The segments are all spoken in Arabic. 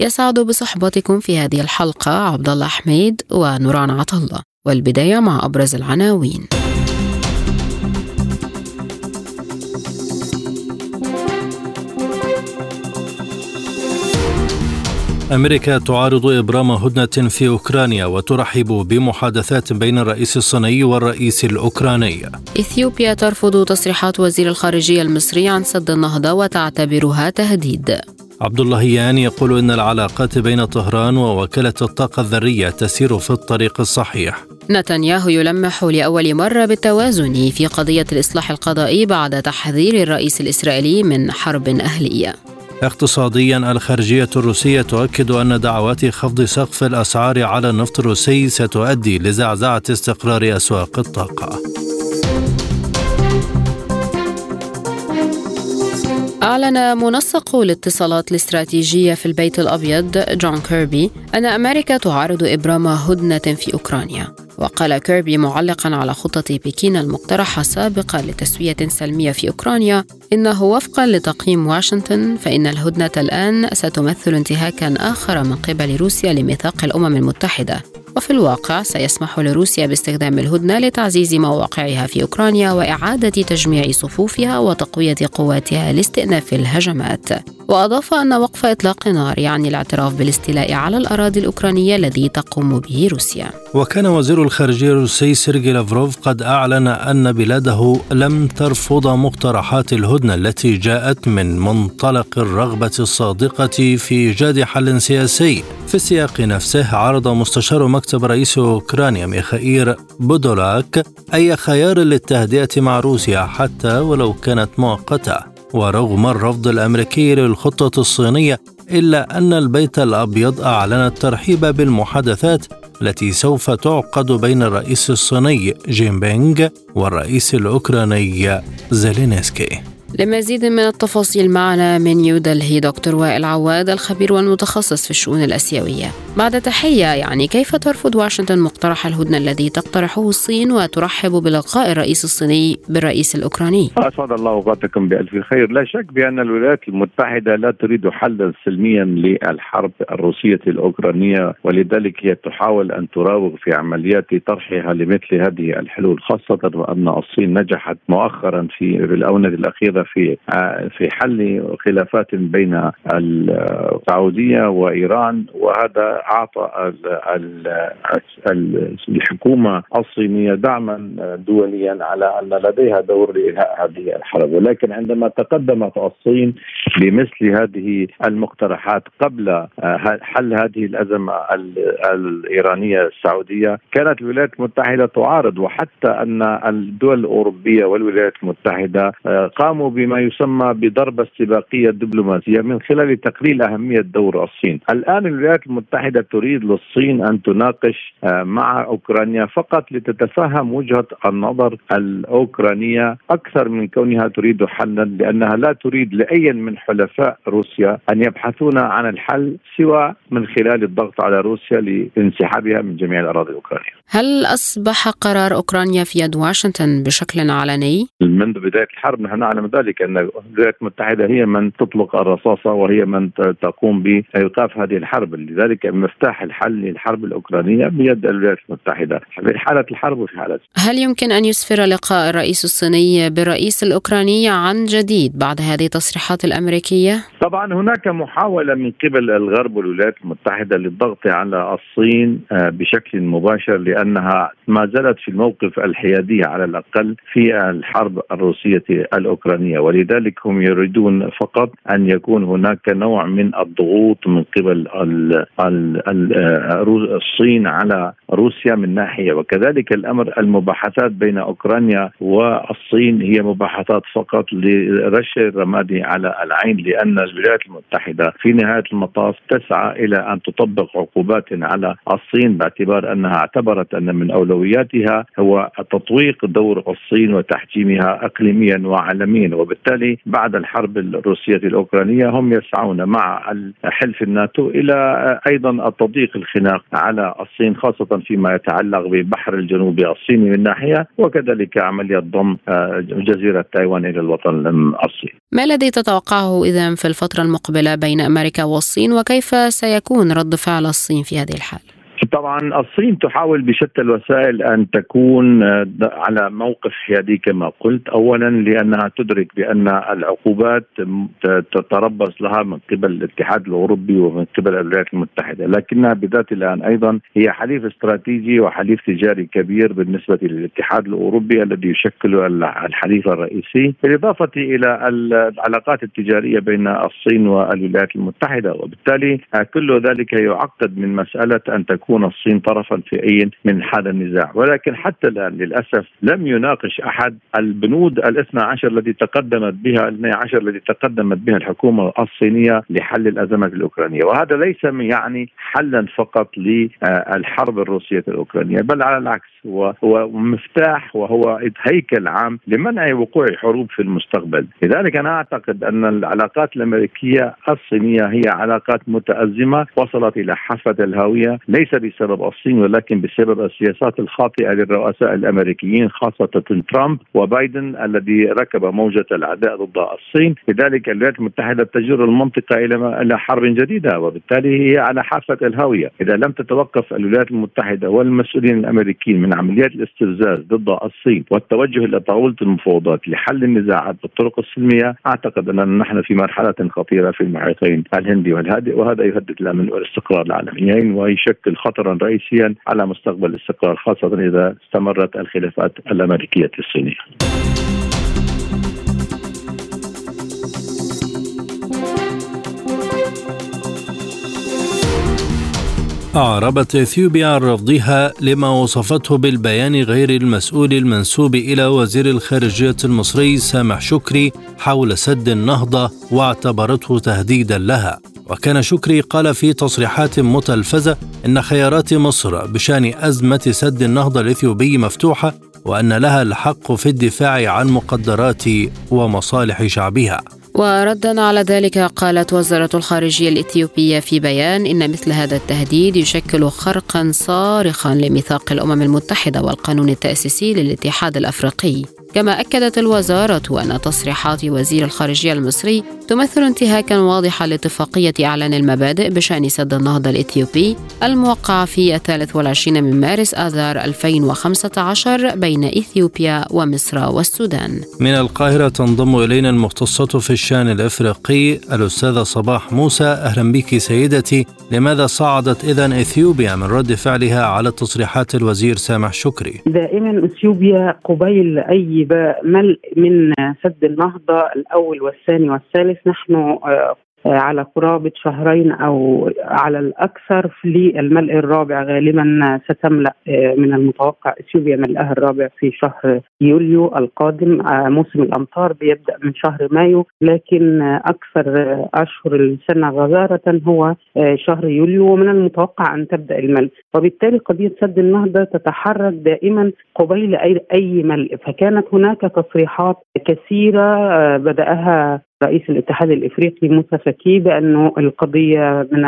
يسعد بصحبتكم في هذه الحلقة عبد الله حميد ونوران عطلة والبداية مع أبرز العناوين. أمريكا تعارض إبرام هدنة في أوكرانيا وترحب بمحادثات بين الرئيس الصيني والرئيس الأوكراني. إثيوبيا ترفض تصريحات وزير الخارجية المصري عن سد النهضة وتعتبرها تهديد. عبد اللهيان يقول إن العلاقات بين طهران ووكالة الطاقة الذرية تسير في الطريق الصحيح. نتنياهو يلمح لأول مرة بالتوازن في قضية الإصلاح القضائي بعد تحذير الرئيس الإسرائيلي من حرب أهلية. اقتصاديا الخارجية الروسية تؤكد أن دعوات خفض سقف الأسعار على النفط الروسي ستؤدي لزعزعة استقرار أسواق الطاقة. أعلن منسق الاتصالات الاستراتيجية في البيت الأبيض جون كيربي أن أمريكا تعارض إبرام هدنة في أوكرانيا. وقال كيربي معلقا على خطة بكين المقترحة سابقا لتسوية سلمية في أوكرانيا إنه وفقا لتقييم واشنطن فإن الهدنة الآن ستمثل انتهاكا آخر من قبل روسيا لميثاق الأمم المتحدة. وفي الواقع سيسمح لروسيا باستخدام الهدنة لتعزيز مواقعها في أوكرانيا وإعادة تجميع صفوفها وتقوية قواتها لاستئناف الهجمات. وأضاف أن وقف إطلاق النار يعني الاعتراف بالاستيلاء على الأراضي الأوكرانية الذي تقوم به روسيا. وكان وزير الخارجية الروسي سيرجي لافروف قد أعلن أن بلاده لم ترفض مقترحات الهدنة التي جاءت من منطلق الرغبة الصادقة في إيجاد حل سياسي. في السياق نفسه عرض مستشار مكتب رئيس أوكرانيا ميخائيل بودولاك أي خيار للتهدئة مع روسيا حتى ولو كانت مؤقتة. ورغم الرفض الأمريكي للخطة الصينية إلا أن البيت الأبيض أعلن الترحيب بالمحادثات التي سوف تعقد بين الرئيس الصيني جين بينغ والرئيس الأوكراني زيلينسكي. لمزيد من التفاصيل معنا من نيودلهي دكتور وائل عواد الخبير والمتخصص في الشؤون الآسيوية. بعد تحية يعني كيف ترفض واشنطن مقترح الهدنة الذي تقترحه الصين وترحب بلقاء الرئيس الصيني بالرئيس الأوكراني؟ أسعد الله أوقاتكم بألف خير، لا شك بأن الولايات المتحدة لا تريد حلا سلميا للحرب الروسية الأوكرانية ولذلك هي تحاول أن تراوغ في عمليات طرحها لمثل هذه الحلول خاصة وأن الصين نجحت مؤخرا في الآونة في في حل خلافات بين السعودية وإيران وهذا أعطى الحكومة الصينية دعما دوليا على أن لديها دور لانهاء هذه الحرب. ولكن عندما تقدمت الصين بمثل هذه المقترحات قبل حل هذه الأزمة الإيرانية السعودية كانت الولايات المتحدة تعارض وحتى أن الدول الأوروبية والولايات المتحدة قاموا بما يسمى بضربة استباقية دبلوماسية من خلال تقليل أهمية دور الصين. الآن الولايات المتحدة تريد للصين أن تناقش مع أوكرانيا فقط لتتفهم وجهة النظر الأوكرانية. أكثر من كونها تريد حلا لأنها لا تريد لأي من حلفاء روسيا أن يبحثون عن الحل سوى من خلال الضغط على روسيا لانسحابها من جميع الأراضي الأوكرانية. هل أصبح قرار أوكرانيا في يد واشنطن بشكل علني؟ منذ بداية الحرب نحن نعلم ذلك. أن الولايات المتحدة هي من تطلق الرصاصة وهي من تقوم بإيقاف هذه الحرب. لذلك مفتاح الحل للحرب الأوكرانية بيد الولايات المتحدة. في حالة الحرب وفي حالة؟ هل يمكن أن يسفر لقاء الرئيس الصيني بالرئيس الأوكراني عن جديد بعد هذه التصريحات الأمريكية؟ طبعا هناك محاولة من قبل الغرب والولايات المتحدة للضغط على الصين بشكل مباشر لأنها ما زالت في الموقف الحيادي على الأقل في الحرب الروسية الأوكرانية. ولذلك هم يريدون فقط أن يكون هناك نوع من الضغوط من قبل الصين على روسيا من ناحية وكذلك الأمر المباحثات بين أوكرانيا والصين هي مباحثات فقط لرش الرمادي على العين لأن الولايات المتحدة في نهاية المطاف تسعى إلى أن تطبق عقوبات على الصين باعتبار أنها اعتبرت أن من أولوياتها هو تطويق دور الصين وتحجيمها اقليميا وعالميا. وبالتالي بعد الحرب الروسية الأوكرانية هم يسعون مع حلف الناتو إلى أيضا التضييق الخناق على الصين خاصة فيما يتعلق بالبحر الجنوبي الصيني من ناحية وكذلك عملية ضم آه، جزيرة تايوان إلى الوطن الصيني. ما الذي تتوقعه اذا في الفترة المقبلة بين أمريكا والصين وكيف سيكون رد فعل الصين في هذه الحال؟ طبعا الصين تحاول بشتى الوسائل أن تكون آه، على موقف حيادي كما قلت. اولا لأنها تدرك بأن العقوبات تتربص لها من قبل الاتحاد الأوروبي ومن قبل الولايات المتحدة. لكنها بذات الآن أيضا هي حليف استراتيجي وحليف تجاري كبير بالنسبة للاتحاد الأوروبي الذي يشكل الحليف الرئيسي بالإضافة إلى العلاقات التجارية بين الصين والولايات المتحدة. وبالتالي آه، كل ذلك يعقد من مسألة أن تكون تكون الصين طرفا في أي من هذا النزاع. ولكن حتى الآن للأسف لم يناقش أحد البنود الاثنى عشر التي تقدمت بها الاثنى عشر التي تقدمت بها الحكومة الصينية لحل الأزمات الأوكرانية. وهذا ليس يعني حلا فقط للحرب الروسية الأوكرانية بل على العكس. هو هو مفتاح وهو هيكل عام لمنع وقوع حروب في المستقبل. لذلك أنا أعتقد أن العلاقات الأمريكية الصينية هي علاقات متأزمة وصلت إلى حافة الهاوية ليس بسبب الصين ولكن بسبب السياسات الخاطئة للرؤساء الأمريكيين خاصة ترامب وبايدن الذي ركب موجة العداء ضد الصين، لذلك الولايات المتحدة تجر المنطقة إلى إلى حرب جديدة وبالتالي هي على حافة الهاوية، إذا لم تتوقف الولايات المتحدة والمسؤولين الأمريكيين من عمليات الاستفزاز ضد الصين والتوجه إلى طاولة المفاوضات لحل النزاعات بالطرق السلمية، أعتقد أننا نحن في مرحلة خطيرة في المحيطين الهندي والهادئ وهذا يهدد الأمن والاستقرار العالميين ويشكل خطر خطرا رئيسيا على مستقبل الاستقرار خاصة إذا استمرت الخلافات الأمريكية الصينية. أعربت إثيوبيا عن رفضها لما وصفته بالبيان غير المسؤول المنسوب إلى وزير الخارجية المصري سامح شكري حول سد النهضة واعتبرته تهديدا لها. وكان شكري قال في تصريحات متلفزة إن خيارات مصر بشأن أزمة سد النهضة الإثيوبي مفتوحة وأن لها الحق في الدفاع عن مقدرات ومصالح شعبها. وردا على ذلك قالت وزارة الخارجية الإثيوبية في بيان إن مثل هذا التهديد يشكل خرقا صارخا لميثاق الأمم المتحدة والقانون التأسيسي للاتحاد الأفريقي. كما أكدت الوزارة أن تصريحات وزير الخارجية المصري تمثل انتهاكا واضحا لاتفاقية إعلان المبادئ بشأن سد النهضة الإثيوبي الموقع في الثالث والعشرين من مارس آذار 2015 بين إثيوبيا ومصر والسودان. من القاهرة تنضم إلينا المختصة في الشأن الإفريقي الأستاذة صباح موسى. أهلا بك سيدتي. لماذا صعدت إذا إثيوبيا من رد فعلها على تصريحات الوزير سامح شكري؟ دائما إثيوبيا قبيل أي ملء من سد النهضة الأول والثاني والثالث. نحن آه، على قرابة شهرين أو على الأكثر للملء الرابع غالبا ستملأ آه، من المتوقع إثيوبيا ملئها الرابع في شهر يوليو القادم. آه، موسم الأمطار بيبدأ من شهر مايو لكن أكثر أشهر السنة غزارة هو شهر يوليو ومن المتوقع أن تبدأ الملء. وبالتالي قضية سد النهضة تتحرك دائما قبيل أي ملء. فكانت هناك تصريحات كثيرة آه، بدأها رئيس الاتحاد الإفريقي موسى فكي بأنه القضية من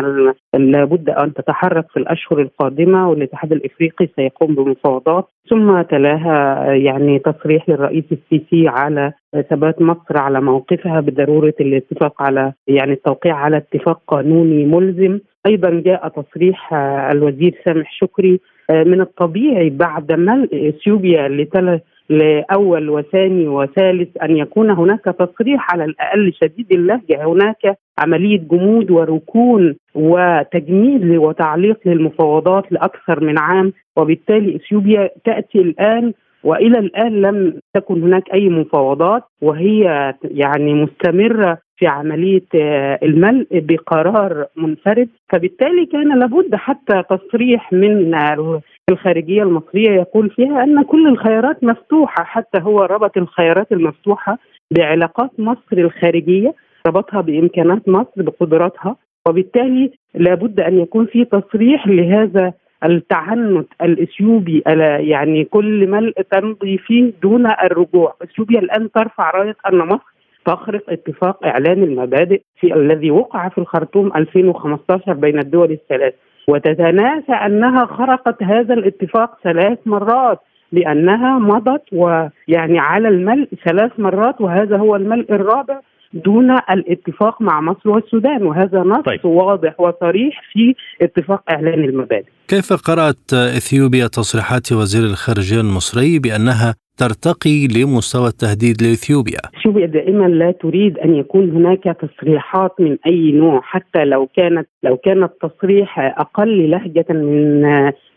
لابد أن تتحرك في الأشهر القادمة والاتحاد الإفريقي سيقوم بمفاوضات. ثم تلاها يعني تصريح للرئيس السيسي على ثبات مصر على موقفها بضرورة الاتفاق على يعني التوقيع على اتفاق قانوني ملزم. أيضا جاء تصريح الوزير سامح شكري من الطبيعي بعد ملء إثيوبيا لثلاث لأول وثاني وثالث أن يكون هناك تصريح على الأقل شديد اللهجة. هناك عملية جمود وركون وتجميد وتعليق للمفاوضات لأكثر من عام وبالتالي إثيوبيا تأتي الآن وإلى الآن لم تكن هناك أي مفاوضات وهي يعني مستمرة في عملية آه، الملء بقرار منفرد. فبالتالي كان لابد حتى تصريح من الخارجية المصرية يقول فيها أن كل الخيارات مفتوحة حتى هو ربط الخيارات المفتوحة بعلاقات مصر الخارجية ربطها بإمكانات مصر بقدراتها وبالتالي لابد أن يكون في تصريح لهذا التعنت الإثيوبي يعني كل ملء تمضي فيه دون الرجوع، إثيوبيا الآن ترفع راية أن مصر تخرق اتفاق إعلان المبادئ في الذي وقع في الخرطوم 2015 بين الدول الثلاث وتتناسى أنها خرقت هذا الاتفاق ثلاث مرات لأنها مضت ويعني على الملء ثلاث مرات وهذا هو الملء الرابع دون الاتفاق مع مصر والسودان وهذا نص طيب. واضح وصريح في اتفاق إعلان المبادئ. كيف قرأت إثيوبيا تصريحات وزير الخارجية المصري بأنها ترتقي لمستوى التهديد لإثيوبيا. إثيوبيا دائما لا تريد أن يكون هناك تصريحات من أي نوع حتى لو كانت لو كان التصريح أقل لهجة من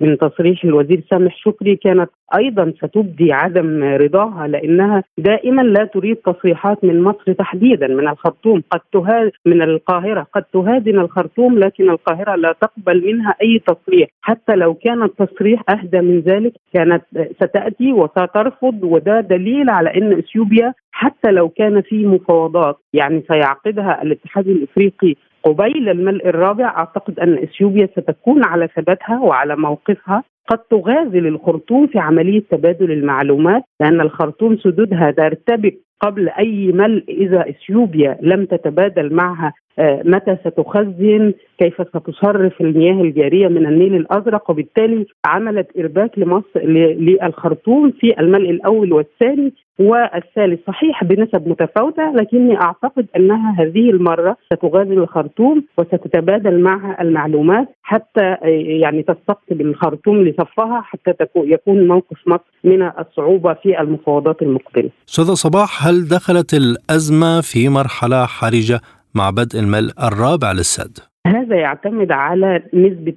من تصريح الوزير سامح شكري كانت أيضا ستبدي عدم رضاها لأنها دائما لا تريد تصريحات من مصر تحديدا من الخرطوم. قد تهاد من القاهرة. قد تهادن الخرطوم لكن القاهرة لا تقبل منها أي تصريح. حتى لو كان التصريح أهدى من ذلك كانت ستأتي وسترفض. وده دليل على أن إثيوبيا حتى لو كان في مفاوضات يعني سيعقدها الاتحاد الإفريقي قبيل الملء الرابع. أعتقد أن إثيوبيا ستكون على ثباتها وعلى موقفها. قد تغازل الخرطوم في عملية تبادل المعلومات لأن الخرطوم سدودها ترتبك قبل أي ملء إذا إثيوبيا لم تتبادل معها متى ستخزن كيف ستصرف المياه الجارية من النيل الأزرق؟ وبالتالي عملت إرباك لمصر للخرطوم في الملء الأول والثاني والثالث. صحيح بنسب متفاوتة لكني أعتقد أنها هذه المرة ستغادر الخرطوم وستتبادل معها المعلومات حتى آه، يعني تستقطب الخرطوم لصفها حتى يكون موقف مصر من الصعوبة في المفاوضات المقبلة. أستاذة صباح هل دخلت الأزمة في مرحلة حرجة؟ مع بدء الملء الرابع للسد؟ هذا يعتمد على نسبة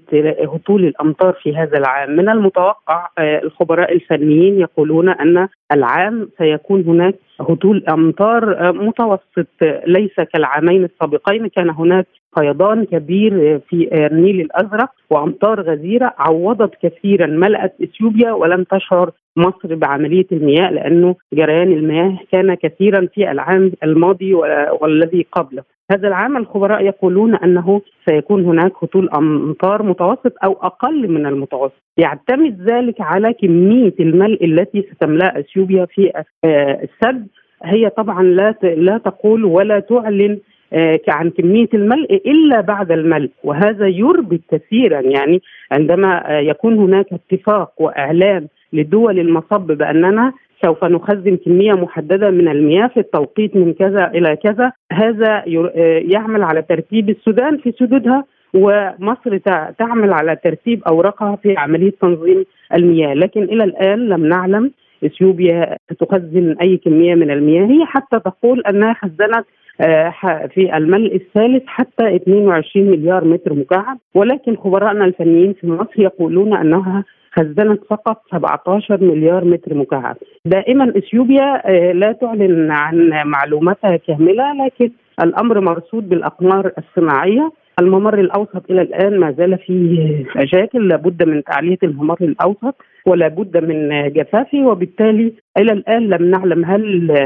هطول الأمطار في هذا العام من المتوقع آه، الخبراء الفنيين يقولون أن العام سيكون هناك هطول أمطار آه، متوسط ليس كالعامين السابقين كان هناك فيضان كبير في النيل الأزرق وأمطار غزيرة عوضت كثيرا ملأت إثيوبيا ولم تشعر مصر بعملية المياه لأنه جريان المياه كان كثيرا في العام الماضي والذي قبله. هذا العام الخبراء يقولون أنه سيكون هناك هطول أمطار متوسط أو أقل من المتوسط، يعتمد ذلك على كمية الملء التي ستملأ أثيوبيا في آه، السد. هي طبعا لا لا تقول ولا تعلن آه، عن كمية الملء إلا بعد الملء. وهذا يربك كثيرا. يعني عندما آه، يكون هناك اتفاق وإعلان لدول المصب بأننا سوف نخزن كمية محددة من المياه في التوقيت من كذا إلى كذا. هذا آه، يعمل على ترتيب السودان في سدودها ومصر تعمل على ترتيب أوراقها في عملية تنظيم المياه. لكن إلى الآن لم نعلم إثيوبيا تخزن أي كمية من المياه. هي حتى تقول أنها خزنت آه، في الملء الثالث حتى 22 مليار متر مكعب. ولكن خبرائنا الفنيين في مصر يقولون أنها خزنت فقط 17 مليار متر مكعب. دائما إثيوبيا آه، لا تعلن عن معلوماتها كاملة لكن الأمر مرصود بالأقمار الصناعية. الممر الأوسط إلى الآن ما زال فيه مشاكل لابد من تعلية الممر الأوسط ولا بد من جفافه وبالتالي إلى الآن لم نعلم هل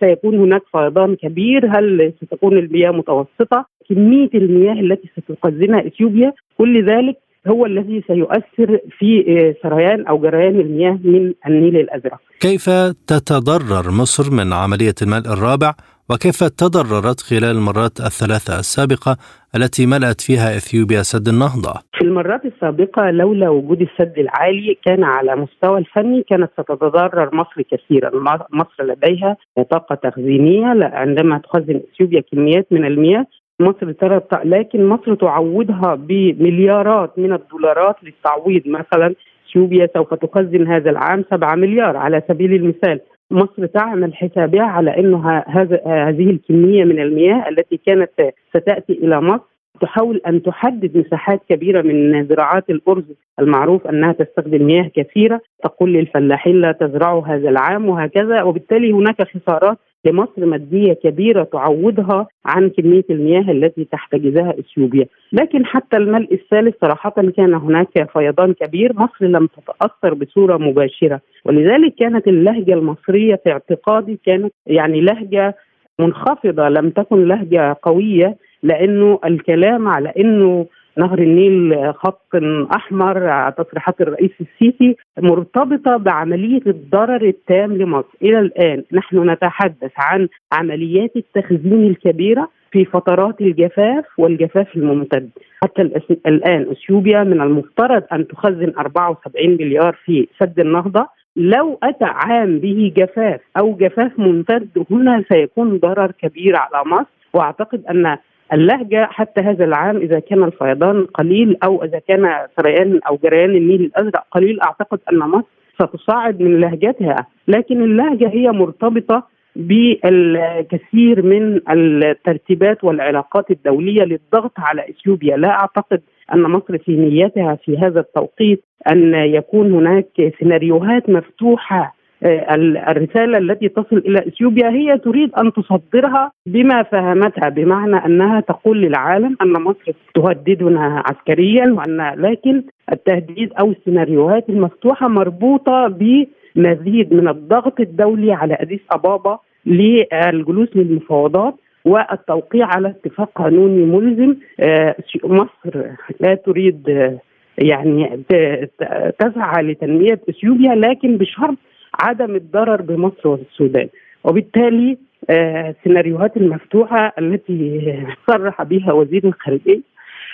سيكون هناك فيضان كبير هل ستكون المياه متوسطة. كمية المياه التي ستخزنها إثيوبيا كل ذلك هو الذي سيؤثر في سريان أو جريان المياه من النيل الأزرق. كيف تتضرر مصر من عملية الملء الرابع؟ وكيف تضررت خلال المرات الثلاثة السابقة التي ملأت فيها إثيوبيا سد النهضة؟ في المرات السابقة لولا وجود السد العالي كان على مستوى الفني كانت ستتضرر مصر كثيرا. مصر لديها طاقة تخزينية عندما تخزن إثيوبيا كميات من المياه مصر ترى لكن مصر تعوضها بمليارات من الدولارات للتعويض. مثلا اثيوبيا سوف تخزن هذا العام 7 مليار. على سبيل المثال مصر تعمل حسابها على انه هذا هذه الكمية من المياه التي كانت ستأتي إلى مصر تحاول أن تحدد مساحات كبيرة من زراعات الأرز المعروف أنها تستخدم مياه كثيرة. تقول للفلاحين لا تزرعوا هذا العام وهكذا. وبالتالي هناك خسارات لمصر مادية كبيرة تعوضها عن كمية المياه التي تحتجزها إثيوبيا، لكن حتى الملء الثالث صراحة كان هناك فيضان كبير، مصر لم تتأثر بصورة مباشرة، ولذلك كانت اللهجة المصرية في اعتقادي كانت يعني لهجة منخفضة لم تكن لهجة قوية لأنه الكلام على إنه نهر النيل خط أحمر تصريحات الرئيس السيسي مرتبطة بعملية الضرر التام لمصر. إلى الآن نحن نتحدث عن عمليات التخزين الكبيرة في فترات الجفاف والجفاف الممتد. حتى الآن إثيوبيا من المفترض أن تخزن 74 مليار في سد النهضة. لو أتى عام به جفاف أو جفاف ممتد هنا سيكون ضرر كبير على مصر. وأعتقد أن اللهجة حتى هذا العام إذا كان الفيضان قليل أو إذا كان سريان أو جريان النيل الأزرق قليل أعتقد أن مصر ستصاعد من لهجتها. لكن اللهجة هي مرتبطة بالكثير من الترتيبات والعلاقات الدولية للضغط على إثيوبيا. لا أعتقد أن مصر في نيتها في هذا التوقيت أن يكون هناك سيناريوهات مفتوحة آه، الرسالة التي تصل إلى إثيوبيا هي تريد أن تصدرها بما فهمتها بمعنى أنها تقول للعالم أن مصر تهددنا عسكريا وأن لكن التهديد أو السيناريوهات المفتوحة مربوطة بمزيد من الضغط الدولي على أديس أبابا للجلوس للمفاوضات والتوقيع على اتفاق قانوني ملزم. آه، مصر لا تريد آه، يعني تسعى لتنمية إثيوبيا لكن بشرط عدم الضرر بمصر والسودان. وبالتالي آه السيناريوهات المفتوحة التي صرح بها وزير الخارجية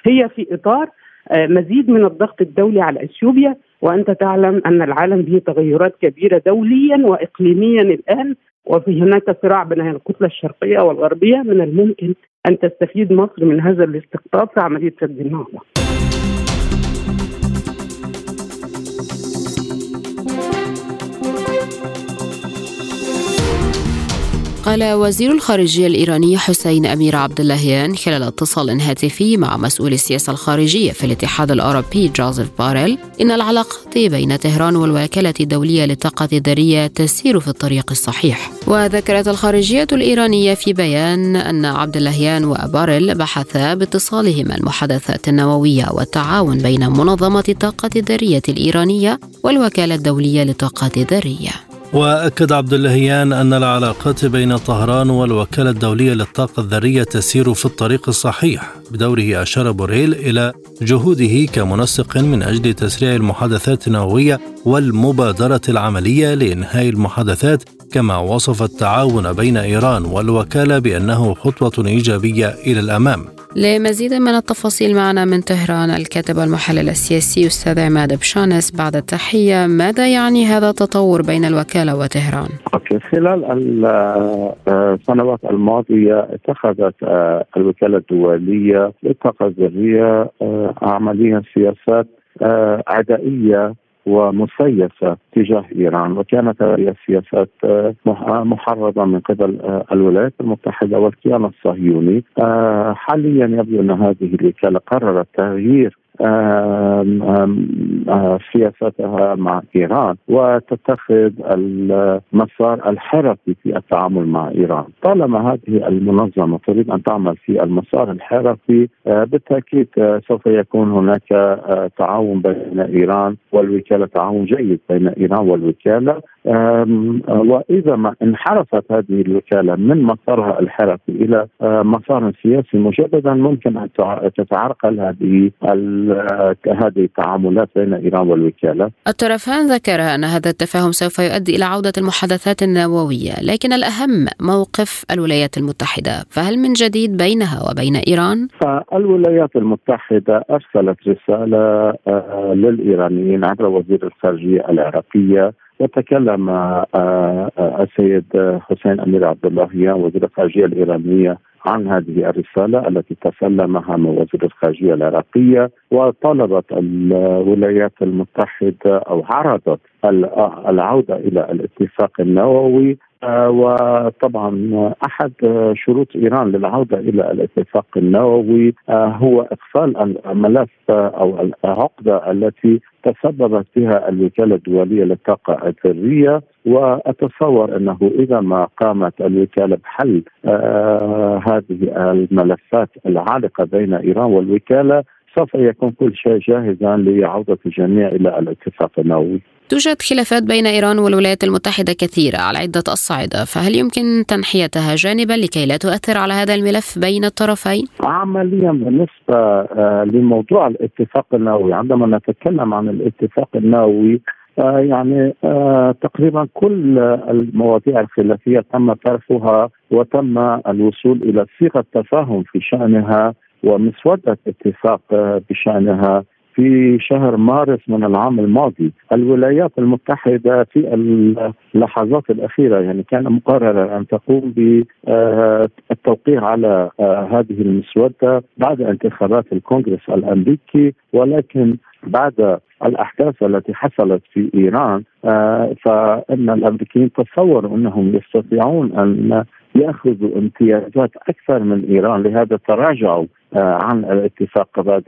هي في إطار آه مزيد من الضغط الدولي على إثيوبيا. وأنت تعلم أن العالم به تغيرات كبيرة دوليا واقليميا الآن. وفي هناك صراع بين الكتلة الشرقية والغربية من الممكن أن تستفيد مصر من هذا الاستقطاب في عملية سد النهضة. قال وزير الخارجية الإيراني حسين أمير عبد اللهيان خلال اتصال هاتفي مع مسؤول السياسة الخارجية في الاتحاد الأوروبي جوزيف باريل إن العلاقات بين طهران والوكالة الدولية للطاقة الذرية تسير في الطريق الصحيح. وذكرت الخارجية الإيرانية في بيان أن عبد اللهيان وباريل بحثا باتصالهما المحادثات النووية والتعاون بين منظمة الطاقة الذرية الإيرانية والوكالة الدولية للطاقة الذرية. وأكد عبد اللهيان أن العلاقات بين طهران والوكالة الدولية للطاقة الذرية تسير في الطريق الصحيح. بدوره أشار بوريل إلى جهوده كمنسق من أجل تسريع المحادثات النووية والمبادرة العملية لإنهاء المحادثات كما وصف التعاون بين إيران والوكالة بأنه خطوة إيجابية إلى الأمام. لمزيد من التفاصيل معنا من طهران الكاتب والمحلل السياسي أستاذ عماد بشانس بعد التحية ماذا يعني هذا التطور بين الوكالة وطهران؟ خلال السنوات الماضية اتخذت آه، الوكالة الدولية للطاقة الذرية آه، عمليا سياسات آه، عدائية ومسيسه تجاه إيران وكانت هذه السياسات آه، محرضة من قبل آه، الولايات المتحدة والكيان الصهيوني. آه، حاليا يبدو أن هذه الوكاله قررت تغيير سياستها مع إيران وتتخذ المسار الحركي في التعامل مع إيران، طالما هذه المنظمة تريد أن تعمل في المسار الحركي بالتأكيد سوف يكون هناك تعاون بين إيران والوكالة تعاون جيد بين إيران والوكالة. وإذا ما انحرفت هذه الوكالة من مسارها الحركي إلى مسار سياسي مجددا ممكن أن تتعرقل هذه هذه التعاملات بين إيران والوكالة. الطرفان ذكر أن هذا التفاهم سوف يؤدي إلى عودة المحادثات النووية، لكن الأهم موقف الولايات المتحدة، فهل من جديد بينها وبين إيران؟ فالولايات المتحدة أرسلت رسالة آه، للإيرانيين عبر وزير الخارجية العراقية وتكلم آه، آه، السيد حسين أمير عبد الله وزير الخارجية الإيرانية عن هذه الرسالة التي تسلمها من وزير الخارجية العراقية وطلبت الولايات المتحدة أو عرضت العودة إلى الاتفاق النووي آه، وطبعا أحد شروط إيران للعودة إلى الاتفاق النووي آه، هو إقفال الملف أو العقده التي تسببت بها الوكالة الدولية للطاقة الذريه وأتصور أنه إذا ما قامت الوكالة بحل آه هذه الملفات العالقة بين إيران والوكالة سوف يكون كل شيء جاهزا لعوده الجميع إلى الاتفاق النووي. توجد خلافات بين إيران والولايات المتحدة كثيرة على عدة اصعده، فهل يمكن تنحيتها جانبا لكي لا تؤثر على هذا الملف بين الطرفين؟ عمليا بالنسبة آه، لموضوع الاتفاق النووي، عندما نتكلم عن الاتفاق النووي آه، يعني آه، تقريبا كل المواضيع الخلافية تم طرحها وتم الوصول إلى صيغة تفاهم في شأنها ومسودة اتفاق بشأنها في شهر مارس من العام الماضي. الولايات المتحدة في اللحظات الأخيرة يعني كان مقررا أن تقوم بالتوقيع على هذه المسودة بعد انتخابات الكونغرس الأمريكي. ولكن بعد الأحداث التي حصلت في إيران فإن الأمريكيين تصوروا أنهم يستطيعون أن يأخذوا امتيازات أكثر من إيران. لهذا تراجعوا عن الاتفاق بعد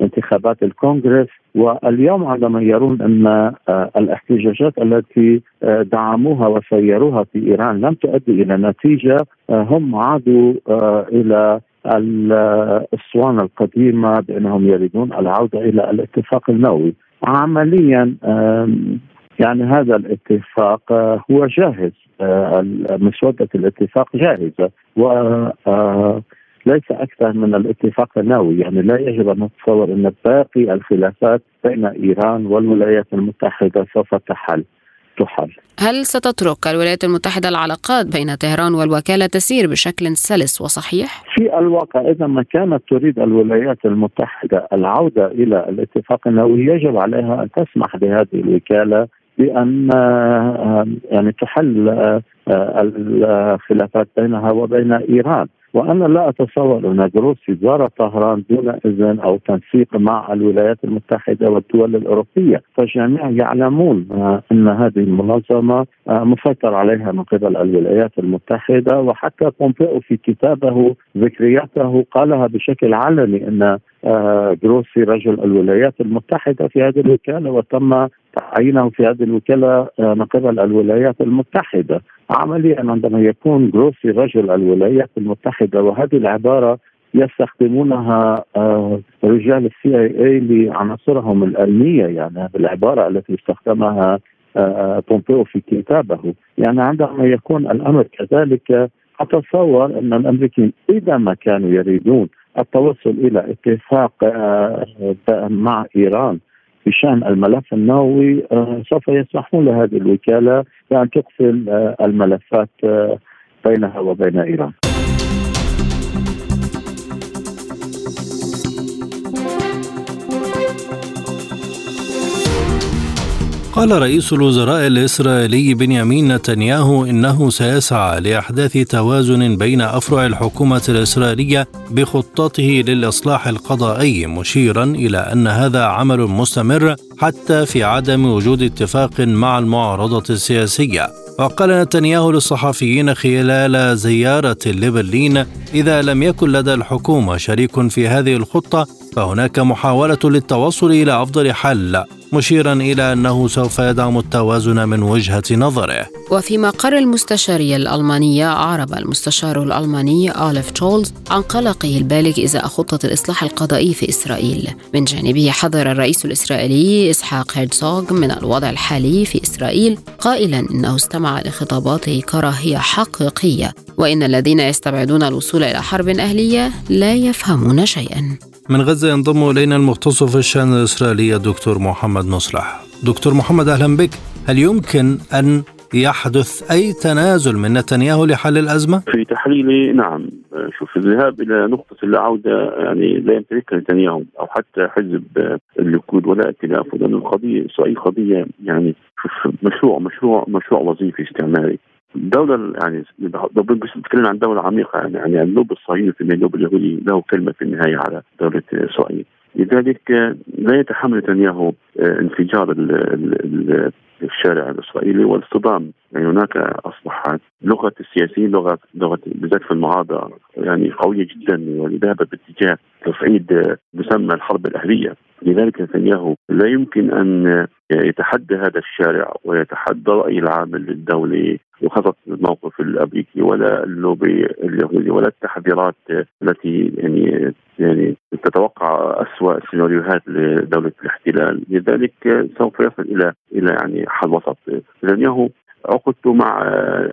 انتخابات الكونغرس. واليوم عندما يرون أن آه، الاحتجاجات التي آه، دعموها وسيروها في إيران لم تؤدي إلى نتيجة آه، هم عادوا إلى الأسوان القديمة بأنهم يريدون العودة إلى الاتفاق النووي. عمليا يعني هذا الاتفاق هو جاهز مسودة الاتفاق جاهزة. و ليس أكثر من الاتفاق النووي، يعني لا يجب أن نتصور أن باقي الخلافات بين إيران والولايات المتحدة سوف تحل. تحل. هل ستترك الولايات المتحدة العلاقات بين طهران والوكالة تسير بشكل سلس وصحيح؟ في الواقع إذا ما كانت تريد الولايات المتحدة العودة إلى الاتفاق النووي يجب عليها أن تسمح بهذه الوكالة بأن آه، يعني تحل آه، الخلافات بينها وبين إيران وأنا لا أتصور أن جروسي زار طهران دون إذن أو تنسيق مع الولايات المتحدة والدول الأوروبية، فالجميع يعلمون أن هذه المنظمة مسيطر عليها من قبل الولايات المتحدة وحتى بومبيو في كتابه ذكرياته قالها بشكل علني أن جروسي رجل الولايات المتحدة في هذه الوكالة وتم تعيينه في هذه الوكالة من قبل الولايات المتحدة. عمليا عندما يكون جروسي رجل الولايات المتحدة وهذه العبارة يستخدمونها آه، رجال ال CIA لعناصرهم الامنيه يعني هذه العبارة التي استخدمها آه، بومبيو في كتابه. يعني عندما يكون الأمر كذلك أتصور أن الأمريكيين إذا ما كانوا يريدون التوصل إلى اتفاق آه، مع إيران بشان الملف النووي آه، سوف يسمحون لهذه الوكالة بأن تقفل آه، الملفات آه، بينها وبين إيران. قال رئيس الوزراء الإسرائيلي بنيامين نتنياهو إنه سيسعى لإحداث توازن بين أفرع الحكومة الإسرائيلية بخطته للإصلاح القضائي مشيرا إلى أن هذا عمل مستمر حتى في عدم وجود اتفاق مع المعارضة السياسية. وقال نتنياهو للصحفيين خلال زيارة لبرلين إذا لم يكن لدى الحكومة شريك في هذه الخطة فهناك محاولة للتوصل إلى أفضل حل. مشيرا إلى أنه سوف يدعم التوازن من وجهة نظره. وفي مقر المستشارية الألمانية أعرب المستشار الألماني أوليف تشولز عن قلقه البالغ إزاء خطة الإصلاح القضائي في إسرائيل. من جانبه حذر الرئيس الإسرائيلي إسحاق هيرتزوغ من الوضع الحالي في إسرائيل قائلا إنه استمع لخطاباته كراهية حقيقية وإن الذين يستبعدون الوصول إلى حرب أهلية لا يفهمون شيئا. من غزة ينضم إلينا المختص في الشأن الإسرائيلي الدكتور محمد مصلح. دكتور محمد أهلا بك. هل يمكن أن يحدث أي تنازل من نتنياهو لحل الأزمة؟ في تحليلي نعم. شوف الذهاب إلى نقطة العودة يعني لا يمتلكها نتنياهو أو حتى حزب الليكود ولا ائتلاف لأن القضية إسرائيل قضية يعني شوف مشروع مشروع مشروع وظيفي استعماري. الدولة يعني بتكلم عن دولة عميقة يعني يعني النوب الصهيوني في النوب اليهودي له كلمة في النهاية على دولة إسرائيل. لذلك لا يتحمل نتنياهو آه، انفجار الشارع الإسرائيلي والاصطدام. يعني هناك أصبحت لغة السياسيين لغة لغة بالذات في المعارضه يعني قوية جدا وذهبت باتجاه تصعيد مسمى الحرب الأهلية. لذلك نتنياهو لا يمكن أن يتحدى هذا الشارع ويتحدى الراي العام الدولي وخاصة الموقف الأمريكي ولا اللوبي اليهودي ولا التحذيرات التي يعني يعني تتوقع اسوء السيناريوهات لدولة الاحتلال. لذلك سوف يصل إلى إلى يعني حل وسط. نتنياهو عقدت مع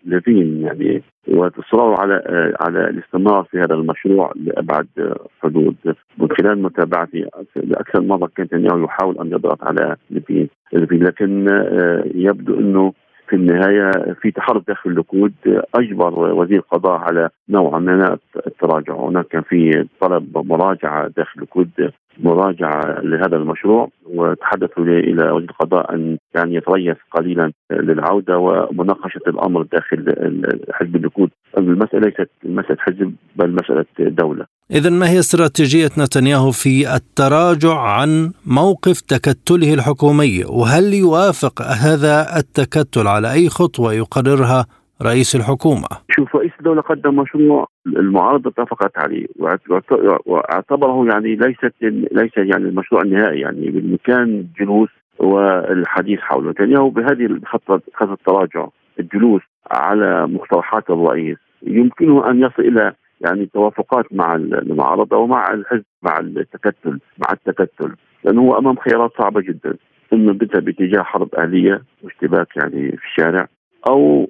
ليفين يعني واصراره على على الاستمرار في هذا المشروع لأبعد حدود. من خلال متابعتي لأكثر مرة كان نتنياهو يحاول أن يضغط على ليفين لكن يبدو إنه في النهاية في تحرك داخل اللقود أجبر وزير القضاء على نوع من التراجع. هناك كان في طلب مراجعة داخل اللقود مراجعة لهذا المشروع وتحدثوا إلى وزير القضاء أن يعني يتريث قليلا للعودة ومناقشة الأمر داخل حزب اللقود. المسألة ليست مسألة حزب بل مسألة دولة. إذا ما هي استراتيجية نتنياهو في التراجع عن موقف تكتله الحكومي؟ وهل يوافق هذا التكتل على أي خطوة يقررها رئيس الحكومة؟ شوف رئيس الدولة قدم مشروع المعارضة اتفقت عليه واعتبره يعني ليست ليس يعني المشروع النهائي يعني بالمكان جلوس والحديث حوله نتنياهو بهذه الخطة خطة التراجع الجلوس على مقترحات الرئيس. يمكنه أن يصل إلى يعني توافقات مع المعارضة ومع الحزب مع التكتل مع التكتل. لأنه هو أمام خيارات صعبة جدا. إما بدها باتجاه حرب أهلية واشتباك يعني في الشارع أو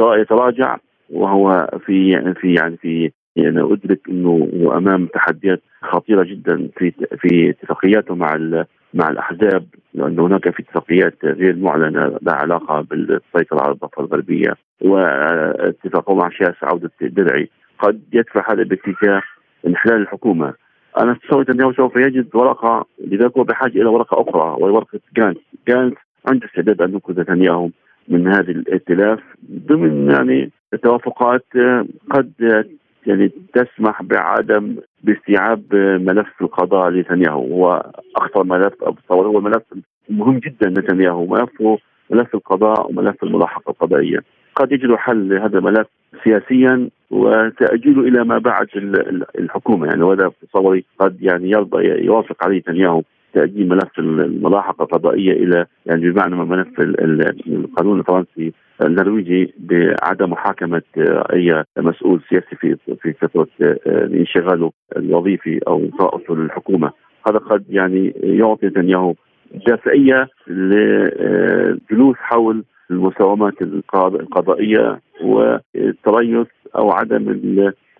يتراجع وهو في يعني في يعني في يعني أدرك إنه هو أمام تحديات خطيرة جدا في في اتفاقياته مع مع الأحزاب لأن هناك في اتفاقيات غير معلنة لها علاقة بالسيطرة على الضفة الغربية واتفاقه مع شاس عودة الدرعي قد يدفع هذا باتجاه انحلال الحكومة. أنا اتصور أنه سوف يجد ورقة لذلك هو بحاجة إلى ورقة أخرى وهي ورقه جانت جانت عنده استعداد أن ينقذ نتنياهو من هذه الائتلاف ضمن يعني توافقات قد يعني تسمح بعدم باستيعاب ملف القضاء لنتنياهو. هو أخطر ملف هو ملف مهم جدا نتنياهو ملفه ملف القضاء وملف الملاحقة القضائية. قد يجدوا حل لهذا الملف سياسيا وتأجيله إلى ما بعد الحكومة. يعني وهذا تصوري قد يعني يرضى يوافق عليه نتنياهو تأجيل ملف الملاحقة القضائية إلى يعني بمعنى ملف القانون الفرنسي النرويجي بعدم محاكمة أي مسؤول سياسي في في فترة انشغاله الوظيفي أو إطاءته للحكومة. هذا قد يعني يعطي نتنياهو دافعية للجلوس حول المساومات القضائية والتريث أو عدم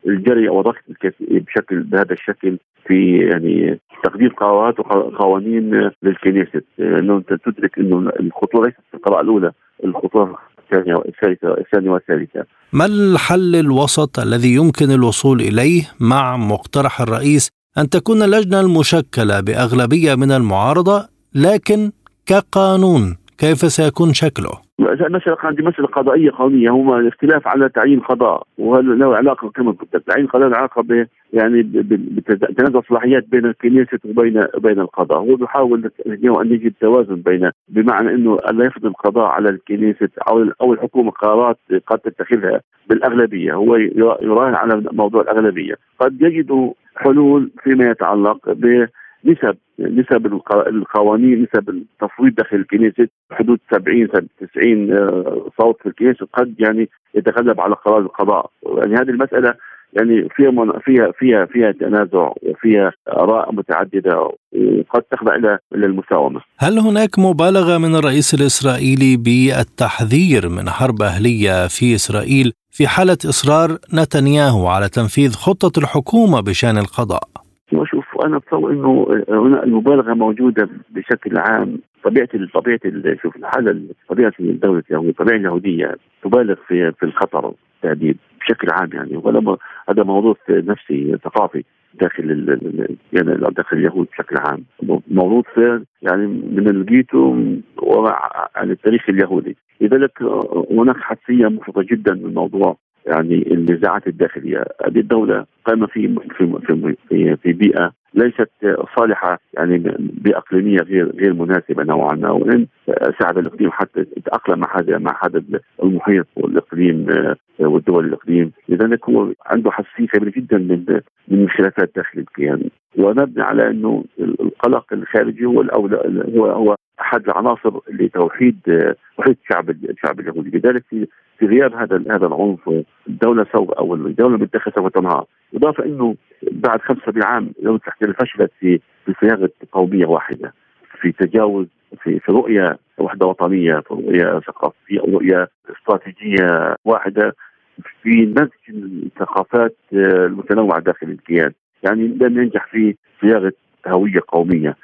الجري أو ضغط بشكل بهذا الشكل في يعني تقدير قرارات وقوانين للكنيست انه أنت تدرك أنه الخطوه ليست في القراءة الأولى الخطوه الثانية والثالثه الثانية والثالثة. ما الحل الوسط الذي يمكن الوصول إليه مع مقترح الرئيس؟ أن تكون اللجنة المشكلة بأغلبية من المعارضة لكن كقانون كيف سيكون شكله؟ المسألة عندي مسألة قضائية قانونية هما الاختلاف على تعيين قضاء وهل له علاقة كما قلت تعيين قضاء له علاقة ب يعني بتنازع الصلاحيات بين الكنيسة وبين بين القضاء. هو بيحاول أن يجد توازن بين بمعنى أنه لا يفرض القضاء على الكنيسة أو أو الحكومة قرارات قد تتخذها بالأغلبية هو يراهن على موضوع الأغلبية. قد يجد حلول فيما يتعلق ب نسب نسب القوانين نسب التصويت داخل الكنيسة حدود 70 90 آه، صوت في الكنيسة قد يعني يتغلب على قرار القضاء يعني هذه المسألة يعني فيها من فيها فيها فيها تنازع وفيها آراء متعددة وقد تخضع إلى إلى المساومة. هل هناك مبالغة من الرئيس الإسرائيلي بالتحذير من حرب أهلية في إسرائيل في حالة إصرار نتنياهو على تنفيذ خطة الحكومة بشأن القضاء؟ وشوف أنا اتصور إنه هنا المبالغة موجودة بشكل عام. طبيعة طبيعة شوف الحاله طبيعة الدولة اليهودية الطبيعه اليهودية تبالغ في في الخطر التهديد بشكل عام يعني. وهذا هذا موضوع نفسي ثقافي داخل يعني داخل اليهود بشكل عام. موروث يعني من الجيتو ومع يعني التاريخ اليهودي. لذلك هناك حساسية مفرطة جدا من الموضوع. يعني النزاعات الداخلية، هذه الدولة قائمة في في في في, بيئة ليست صالحة يعني بيئة إقليمية غير غير مناسبة نوعا ما. وان ساعد الإقليم حتى يتأقلم مع هذا مع هذا المحيط والإقليم آه، والدول الإقليم، لذلك هو عنده حساسية كبيرة جدا من من الخلافات داخل الكيان، ونبني على إنه القلق الخارجي هو الأولى هو هو أحد العناصر لتوحيد توحيد الشعب الشعب اليهودي، لذلك في في غياب هذا هذا العنف الدولة سوف أو الدولة المتخذه سوف تنهار، إضافة إنه بعد 75 عام لو تحكي فشلت في في صياغه قوميه واحدة. في تجاوز في في رؤية وحدة وطنية في رؤية ثقافيه أو رؤية استراتيجية واحدة في نسج الثقافات المتنوعة داخل الكيان، يعني لم ينجح في صياغه هويه قوميه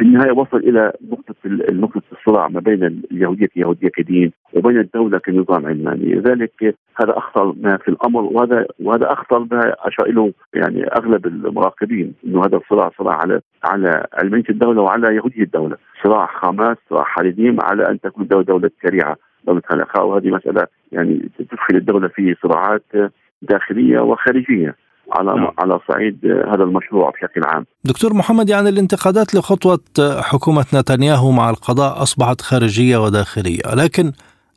في النهاية وصل إلى نقطة نقطة الصراع ما بين اليهودية كيهوديه كدين وبين الدولة كنظام علماني، لذلك هذا أخطر ما في الأمر وهذا وهذا أخطر ما اشار له يعني أغلب المراقبين إنه هذا الصراع صراع على على علمانية الدولة وعلى يهودية الدولة، صراع حماس صراع حالدين على أن تكون دوله دولة شريعه دولة خلقاء. وهذه مسألة يعني تدخل الدولة في صراعات داخلية وخارجية. على نعم. على صعيد هذا المشروع بشكل عام. دكتور محمد يعني الانتقادات لخطوة حكومة نتنياهو مع القضاء أصبحت خارجية وداخلية، لكن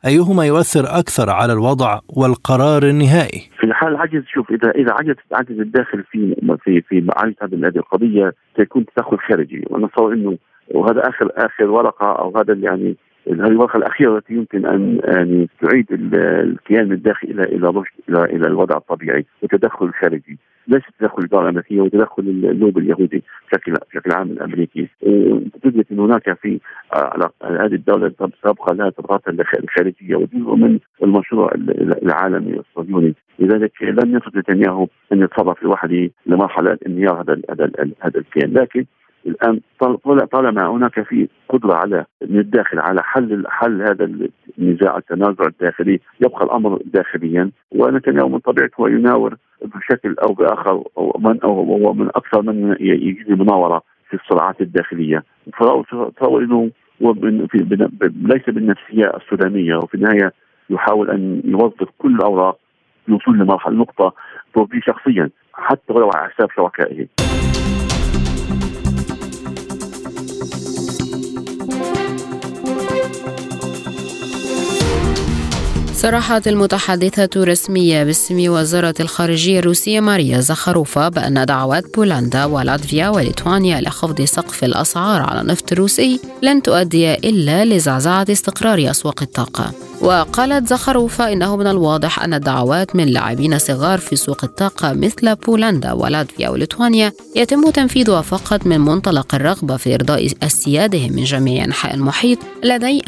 أيهما يؤثر أكثر على الوضع والقرار النهائي؟ في الحال العجز شوف إذا إذا عجز عجز الداخل في في في معالجه هذه القضية سيكون تدخل خارجي وأنا اتصور إنه وهذا اخر آخر ورقة أو هذا يعني هذه الورقه الأخيرة التي يمكن أن يعني تعيد الكيان الداخلي إلى إلى رشد إلى إلى الوضع الطبيعي وتدخل خارجي. ليس تدخل الاداره الأمريكية وتدخل اللوب اليهودي بشكل بشكل عام الأمريكي. ان هناك في على هذه الدولة سابقه لها طبقات الخارجيه وجزء من المشروع العالمي الصهيوني. لذلك لم يستطع نتنياهو أن يتصرف لوحده لمرحلة انهيار هذا هذا الكيان لكن الآن طالما هناك في قدرة على من الداخل على حل حل هذا النزاع التنازع الداخلي يبقى الأمر داخليا ونتنياهو من طبيعته هو يناور بشكل أو بآخر أو من أو هو من أكثر من يجيد المناورة في الصراعات الداخلية فهو انه ليس بالنفسية السودانية وفي النهاية يحاول أن يوظف كل الأوراق للوصول لمرحلة نقطة ترضيه شخصيا حتى ولو على حساب شركائه. صرحت المتحدثة رسمية باسم وزارة الخارجية الروسية ماريا زخروفا بأن دعوات بولندا ولاتفيا وليتوانيا لخفض سقف الأسعار على النفط الروسي لن تؤدي إلا لزعزعة استقرار أسواق الطاقة. وقالت زخروفا إنه من الواضح أن الدعوات من لاعبين صغار في سوق الطاقة مثل بولندا ولاتفيا وليتوانيا يتم تنفيذها فقط من منطلق الرغبة في إرضاء أسيادهم من جميع أنحاء المحيط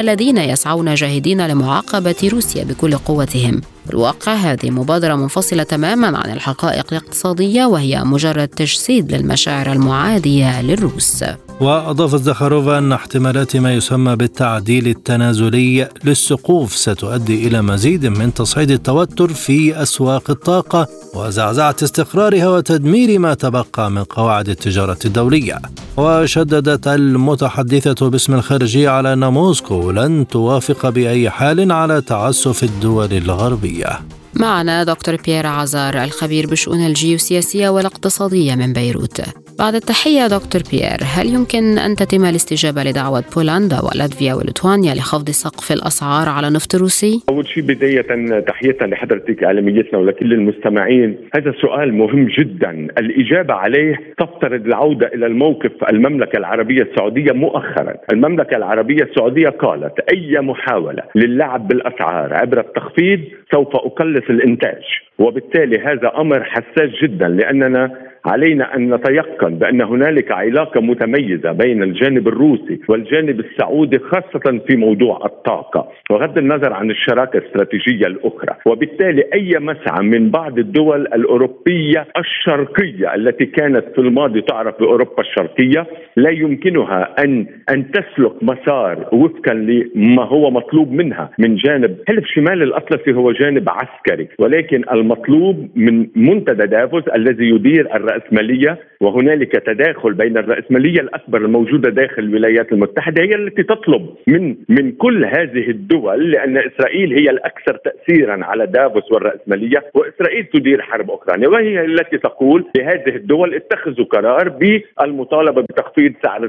الذين يسعون جاهدين لمعاقبة روسيا بكل قوتهم. بالواقع هذه مبادرة منفصلة تماما عن الحقائق الاقتصادية وهي مجرد تجسيد للمشاعر المعادية للروس. وأضافت زخاروفا أن احتمالات ما يسمى بالتعديل التنازلي للسقوف ستؤدي إلى مزيد من تصعيد التوتر في أسواق الطاقة وزعزعة استقرارها وتدمير ما تبقى من قواعد التجارة الدولية. وشددت المتحدثة باسم الخارجية على أن موسكو لن توافق بأي حال على تعسف الدول الغربية. معنا دكتور بيير عزار الخبير بشؤون الجيوسياسية والاقتصادية من بيروت. بعد التحية دكتور بيير هل يمكن أن تتم الاستجابة لدعوة بولندا ولاتفيا وليتوانيا لخفض سقف الأسعار على النفط الروسي؟ أول شيء بداية تحية لحضرتك إعلاميتنا ولكل المستمعين هذا سؤال مهم جدا. الإجابة عليه تفترض العودة إلى الموقف المملكة العربية السعودية مؤخرا. المملكة العربية السعودية قالت أي محاولة للعب بالأسعار عبر التخفيض سوف أقلص الإنتاج. وبالتالي هذا أمر حساس جدا لأننا علينا أن نتيقن بأن هنالك علاقة متميزة بين الجانب الروسي والجانب السعودي خاصة في موضوع الطاقة وغض النظر عن الشراكة الاستراتيجية الأخرى. وبالتالي أي مسعى من بعض الدول الأوروبية الشرقية التي كانت في الماضي تعرف بأوروبا الشرقية لا يمكنها أن أن تسلك مسار وفقا لما هو مطلوب منها من جانب حلف شمال الأطلسي هو جانب عسكري ولكن المطلوب من منتدى دافوس الذي يدير الرئاسة الرأسمالية وهنالك تداخل بين الرأسمالية الأكبر الموجودة داخل الولايات المتحدة هي التي تطلب من من كل هذه الدول لأن إسرائيل هي الأكثر تأثيرا على دافوس والرأسمالية وإسرائيل تدير حرب أوكرانيا وهي التي تقول لهذه الدول اتخذوا قرار بالمطالبة بتخفيض سعر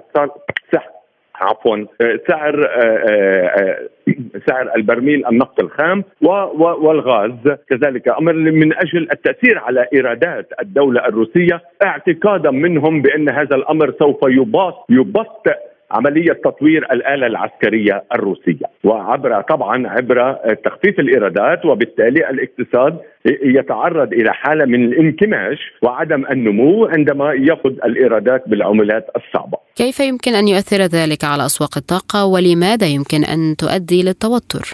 عفوا سعر آه، آه، سعر البرميل النفط الخام والغاز. كذلك أمر من أجل التأثير على إيرادات الدولة الروسية اعتقادا منهم بأن هذا الأمر سوف يبطئ عملية تطوير الآلة العسكرية الروسية. وعبر طبعا عبر تخفيف الإيرادات وبالتالي الاقتصاد يتعرض إلى حالة من الانكماش وعدم النمو عندما يأخذ الإيرادات بالعملات الصعبة كيف يمكن أن يؤثر ذلك على أسواق الطاقة ولماذا يمكن أن تؤدي للتوتر؟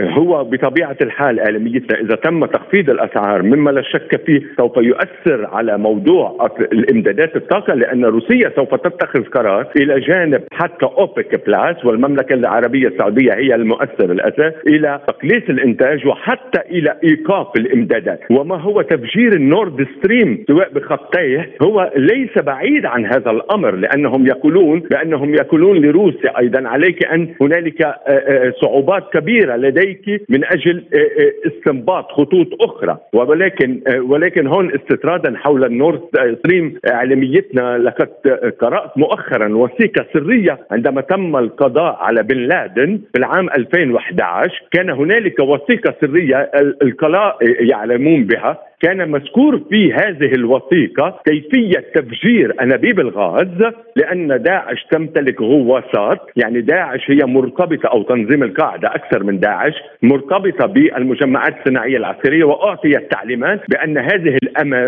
هو بطبيعة الحال آلميتنا إذا تم تخفيض الأسعار مما لا شك فيه سوف يؤثر على موضوع الإمدادات الطاقة لأن روسيا سوف تتخذ قرار إلى جانب حتى أوبك plus والمملكة العربية السعودية هي المؤثر الأساس إلى تقليص الإنتاج وحتى إلى إيقاف الإمدادات. وما هو تفجير النورد ستريم سواء بخطيه هو ليس بعيد عن هذا الأمر لأنهم يقولون بأنهم يقولون لروسيا أيضا عليك أن هنالك آه، آه، صعوبات كبيرة لديك من أجل آه، استنباط خطوط أخرى. ولكن ولكن هون استطرادا حول النورد ستريم إعلاميتنا لقد قرأت مؤخرا وثيقة سرية عندما تم القضاء على بن لادن في العام 2011 كان هنالك وثيقة سرية القضاء يعلمون بها كان مذكور في هذه الوثيقة كيفية تفجير أنابيب الغاز لأن داعش تمتلك غواصات يعني داعش هي مرتبطة أو تنظيم القاعدة أكثر من داعش مرتبطة بالمجمعات الصناعية العسكرية وأعطيت تعليمات بأن هذه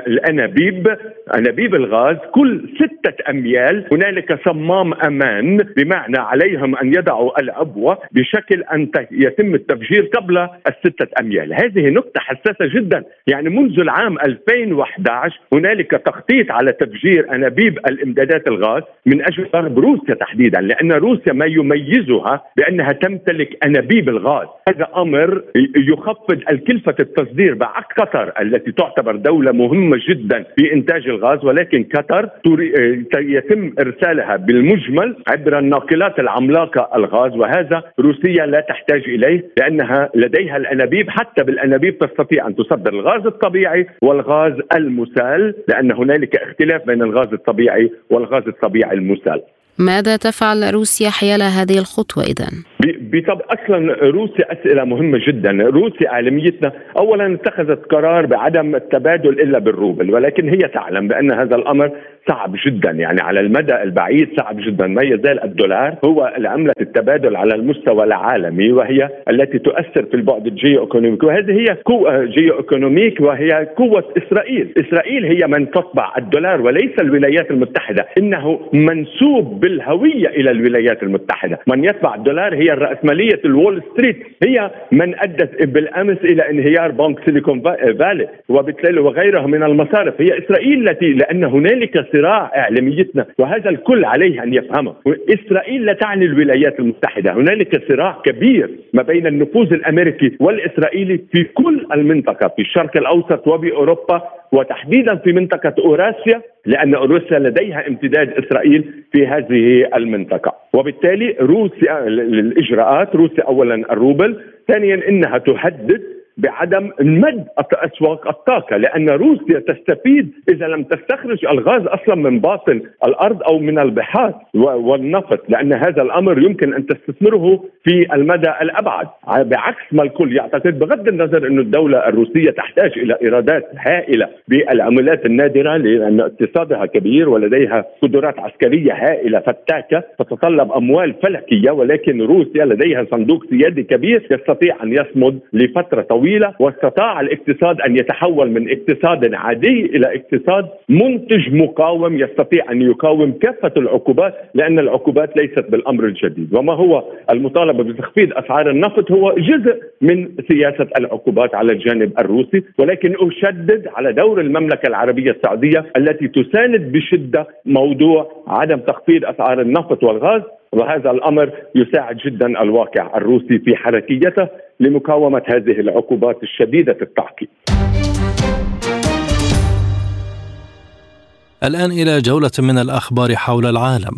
الأنابيب أنابيب الغاز كل ستة أميال هنالك صمام أمان بمعنى عليهم أن يضعوا العبوة بشكل أن يتم التفجير قبل الستة أميال. هذه نقطة حساسة جدا يعني منذ العام 2011 هنالك تخطيط على تفجير أنابيب الإمدادات الغاز من أجل ضرب روسيا تحديدا لأن روسيا ما يميزها بأنها تمتلك أنابيب الغاز. هذا أمر يخفض الكلفة التصدير بعكس قطر التي تعتبر دولة مهمة جدا في إنتاج الغاز ولكن قطر يتم إرسالها بالمجمل عبر الناقلات العملاقة الغاز وهذا روسيا لا تحتاج إليه لأنها لديها الأنابيب حتى بالأنابيب تستطيع أن تصدر الغاز الطبيعي. الطبيعي والغاز المسال لأن هنالك اختلاف بين الغاز الطبيعي والغاز الطبيعي المسال ماذا تفعل روسيا حيال هذه الخطوة إذا؟ بطب أصلا روسيا أسئلة مهمة جدا، روسيا عالميتنا اولا اتخذت قرار بعدم التبادل إلا بالروبل، ولكن هي تعلم بأن هذا الأمر صعب جدا. يعني على المدى البعيد صعب جدا. ما يزال الدولار هو العملة التبادل على المستوى العالمي وهي التي تؤثر في البعد ال geo-economic وهذه هي قوة geo-economic وهي قوة إسرائيل، إسرائيل هي من تطبع الدولار وليس الولايات المتحدة، إنه منسوب بالهوية إلى الولايات المتحدة، من يطبع الدولار هي الرأسمالية الول ستريت هي من أدت بالأمس إلى انهيار بنك سيليكون فالي وبالتالي وغيرها من المصارف. هي إسرائيل التي لأن هنالك صراع إعلاميتنا وهذا الكل عليه أن يفهمه. إسرائيل لا تعني الولايات المتحدة. هنالك صراع كبير ما بين النفوذ الأمريكي والإسرائيلي في كل المنطقة في الشرق الأوسط وبأوروبا وتحديدا في منطقة أوراسيا لأن روسيا لديها امتداد إسرائيل في هذه المنطقة. وبالتالي روسيا الإجراءات روسيا أولا الروبل ثانيا إنها تهدد بعدم مد أسواق الطاقة لأن روسيا تستفيد إذا لم تستخرج الغاز أصلا من باطن الأرض أو من البحار والنفط لأن هذا الأمر يمكن أن تستثمره في المدى الأبعد. بعكس ما الكل يعتقد بغض النظر أن الدولة الروسية تحتاج إلى إيرادات هائلة بالعملات النادرة لأن اقتصادها كبير ولديها قدرات عسكرية هائلة فتاكة تتطلب أموال فلكية ولكن روسيا لديها صندوق سيادي كبير يستطيع أن يصمد لفترة طويلة طويله واستطاع الاقتصاد أن يتحول من اقتصاد عادي إلى اقتصاد منتج مقاوم يستطيع أن يقاوم كافة العقوبات لأن العقوبات ليست بالأمر الجديد. وما هو المطالبة بتخفيض أسعار النفط هو جزء من سياسة العقوبات على الجانب الروسي ولكن أشدد على دور المملكة العربية السعودية التي تساند بشدة موضوع عدم تخفيض أسعار النفط والغاز وهذا الأمر يساعد جدا الواقع الروسي في حركيته لمقاومة هذه العقوبات الشديدة التعقيد. الآن إلى جولة من الأخبار حول العالم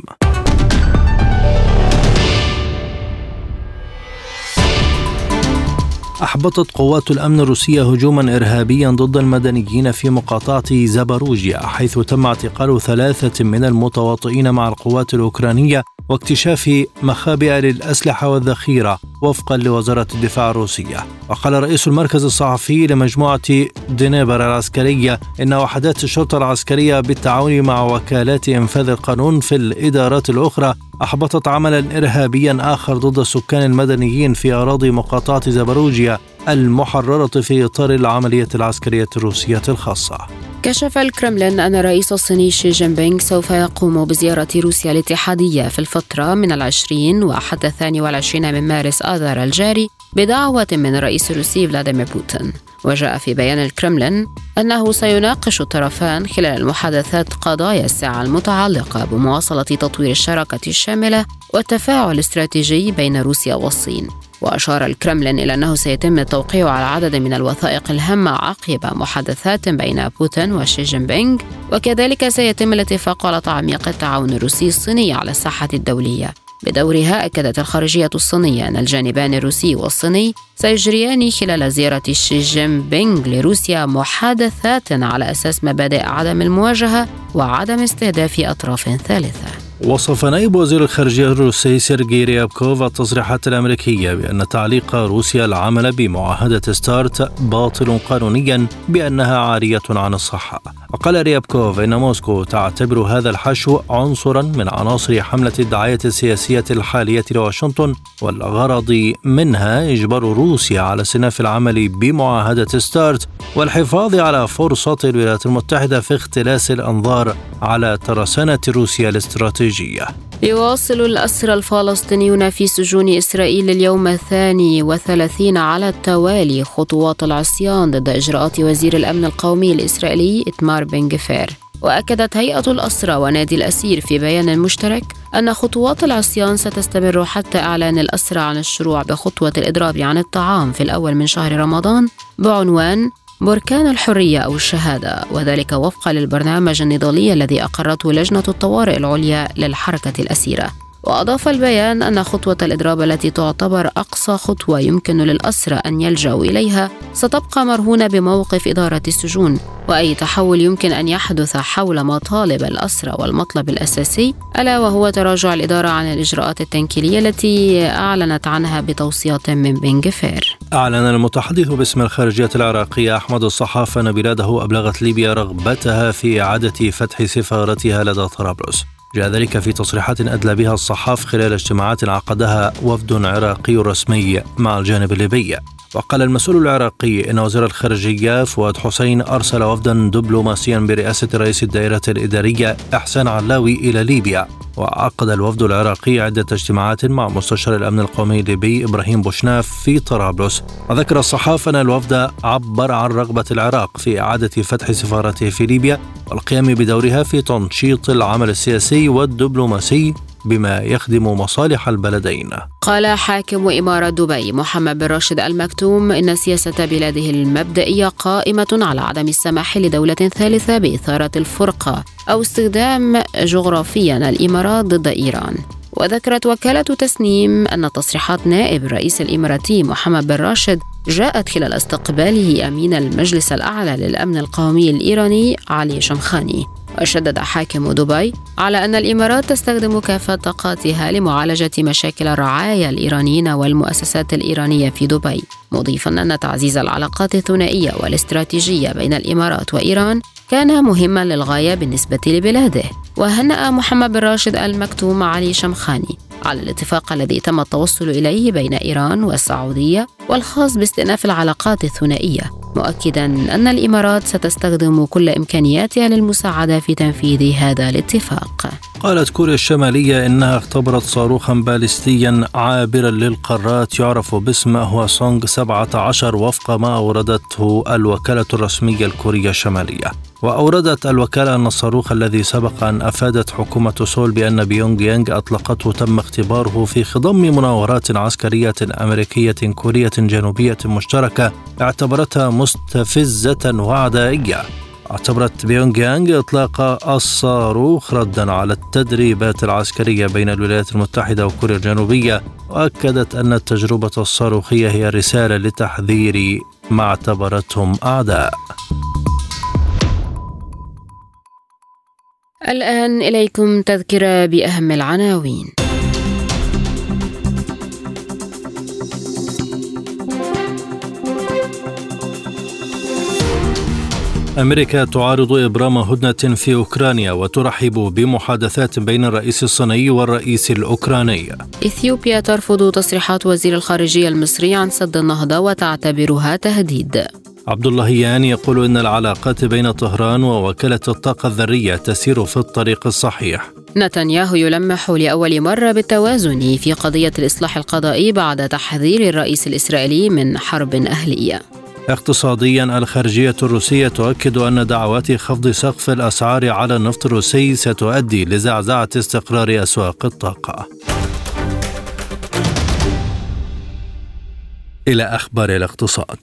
أحبطت قوات الأمن الروسية هجوما إرهابيا ضد المدنيين في مقاطعة زاباروجيا حيث تم اعتقال ثلاثة من المتواطئين مع القوات الأوكرانية واكتشاف مخابئ للأسلحة والذخيرة وفقا لوزارة الدفاع الروسية. وقال رئيس المركز الصحفي لمجموعة دينيبر العسكرية إن وحدات الشرطة العسكرية بالتعاون مع وكالات إنفاذ القانون في الإدارات الأخرى أحبطت عملا إرهابيا آخر ضد السكان المدنيين في أراضي مقاطعة زابوروجيا المحررة في إطار العملية العسكرية الروسية الخاصة. كشف الكرملين أن الرئيس الصيني شي جين بينغ سوف يقوم بزيارة روسيا الاتحادية في الفترة من العشرين وحتى الثاني والعشرين من مارس آذار الجاري بدعوة من الرئيس الروسي فلاديمير بوتين. وجاء في بيان الكرملين أنه سيناقش الطرفان خلال المحادثات قضايا الساعة المتعلقة بمواصلة تطوير الشراكة الشاملة والتفاعل الاستراتيجي بين روسيا والصين. وأشار الكرملين إلى أنه سيتم التوقيع على عدد من الوثائق الهامة عقب محادثات بين بوتين وشي جين بينغ وكذلك سيتم الاتفاق على تعميق التعاون الروسي الصيني على الساحة الدولية. بدورها أكدت الخارجية الصينية أن الجانبان الروسي والصيني سيجريان خلال زيارة شي جين بينغ لروسيا محادثات على أساس مبادئ عدم المواجهة وعدم استهداف أطراف ثالثة. وصف نائب وزير الخارجية الروسي سيرجي ريابكوف التصريحات الأمريكية بأن تعليق روسيا العمل بمعاهدة ستارت باطل قانونيا بأنها عارية عن الصحة. وقال ريابكوف إن موسكو تعتبر هذا الحشو عنصرا من عناصر حملة الدعاية السياسية الحالية لواشنطن والغرض منها إجبار روسيا على استئناف العمل بمعاهدة ستارت والحفاظ على فرصة الولايات المتحدة في اختلاس الأنظار على ترسانة روسيا الاستراتيجية. يواصل الأسرى الفلسطينيون في سجون إسرائيل اليوم الثاني وثلاثين على التوالي خطوات العصيان ضد إجراءات وزير الأمن القومي الإسرائيلي إتمار بن جفير. وأكدت هيئة الأسرى ونادي الأسير في بيان مشترك أن خطوات العصيان ستستمر حتى إعلان الأسرى عن الشروع بخطوة الإضراب عن الطعام في الأول من شهر رمضان بعنوان بركان الحرية أو الشهادة وذلك وفقا للبرنامج النضالي الذي أقرته لجنة الطوارئ العليا للحركة الأسيرة. وأضاف البيان أن خطوة الإضراب التي تعتبر أقصى خطوة يمكن للأسرى أن يلجأوا إليها ستبقى مرهونة بموقف إدارة السجون وأي تحول يمكن أن يحدث حول مطالب الأسرى والمطلب الأساسي ألا وهو تراجع الإدارة عن الإجراءات التنكيلية التي أعلنت عنها بتوصيات من بن جفير أعلن المتحدث باسم الخارجية العراقية أحمد الصحاف أن بلاده أبلغت ليبيا رغبتها في إعادة فتح سفارتها لدى طرابلس. جاء ذلك في تصريحات أدلى بها الصحاف خلال اجتماعات عقدها وفد عراقي رسمي مع الجانب الليبي. وقال المسؤول العراقي إن وزير الخارجية فؤاد حسين أرسل وفدا دبلوماسيا برئاسة رئيس الدائرة الإدارية إحسان علاوي إلى ليبيا وعقد الوفد العراقي عدة اجتماعات مع مستشار الأمن القومي الليبي إبراهيم بوشناف في طرابلس. وذكر الصحافة أن الوفد عبر عن رغبة العراق في إعادة فتح سفارته في ليبيا والقيام بدورها في تنشيط العمل السياسي والدبلوماسي بما يخدم مصالح البلدين. قال حاكم إمارة دبي محمد بن راشد المكتوم إن سياسة بلاده المبدئية قائمة على عدم السماح لدولة ثالثة بإثارة الفرقة أو استخدام جغرافيا الإمارات ضد إيران. وذكرت وكالة تسنيم أن تصريحات نائب الرئيس الإماراتي محمد بن راشد جاءت خلال استقباله أمين المجلس الأعلى للأمن القومي الإيراني علي شمخاني. وشدد حاكم دبي على أن الإمارات تستخدم كافة طاقاتها لمعالجة مشاكل الرعايا الإيرانيين والمؤسسات الإيرانية في دبي مضيفا أن تعزيز العلاقات الثنائية والاستراتيجية بين الإمارات وإيران كان مهما للغاية بالنسبة لبلاده وهنأ محمد بن راشد المكتوم علي شمخاني. على الاتفاق الذي تم التوصل إليه بين إيران والسعودية والخاص باستئناف العلاقات الثنائية مؤكدا أن الإمارات ستستخدم كل إمكانياتها للمساعدة في تنفيذ هذا الاتفاق. قالت كوريا الشمالية إنها اختبرت صاروخا باليستيا عابرا للقارات يعرف باسم هو سونغ 17 وفق ما أوردته الوكالة الرسمية الكورية الشمالية. وأوردت الوكالة أن الصاروخ الذي سبق أن أفادت حكومة سول بأن بيونغ يانغ أطلقته تم اختباره في خضم مناورات عسكرية أمريكية كورية جنوبية مشتركة اعتبرتها مستفزة وعدائية. اعتبرت بيونغ يانغ إطلاق الصاروخ ردا على التدريبات العسكرية بين الولايات المتحدة وكوريا الجنوبية وأكدت أن التجربة الصاروخية هي رسالة لتحذير ما اعتبرتهم أعداء. الآن إليكم تذكرة بأهم العناوين. أمريكا تعارض إبرام هدنة في أوكرانيا وترحب بمحادثات بين الرئيس الصيني والرئيس الأوكراني. إثيوبيا ترفض تصريحات وزير الخارجية المصري عن سد النهضة وتعتبرها تهديد. عبد اللهيان يقول إن العلاقات بين طهران ووكالة الطاقة الذرية تسير في الطريق الصحيح نتنياهو يلمح لأول مرة بالتوازن في قضية الإصلاح القضائي بعد تحذير الرئيس الإسرائيلي من حرب أهلية اقتصاديا الخارجية الروسية تؤكد أن دعوات خفض سقف الأسعار على النفط الروسي ستؤدي لزعزعة استقرار أسواق الطاقة. إلى أخبار الاقتصاد.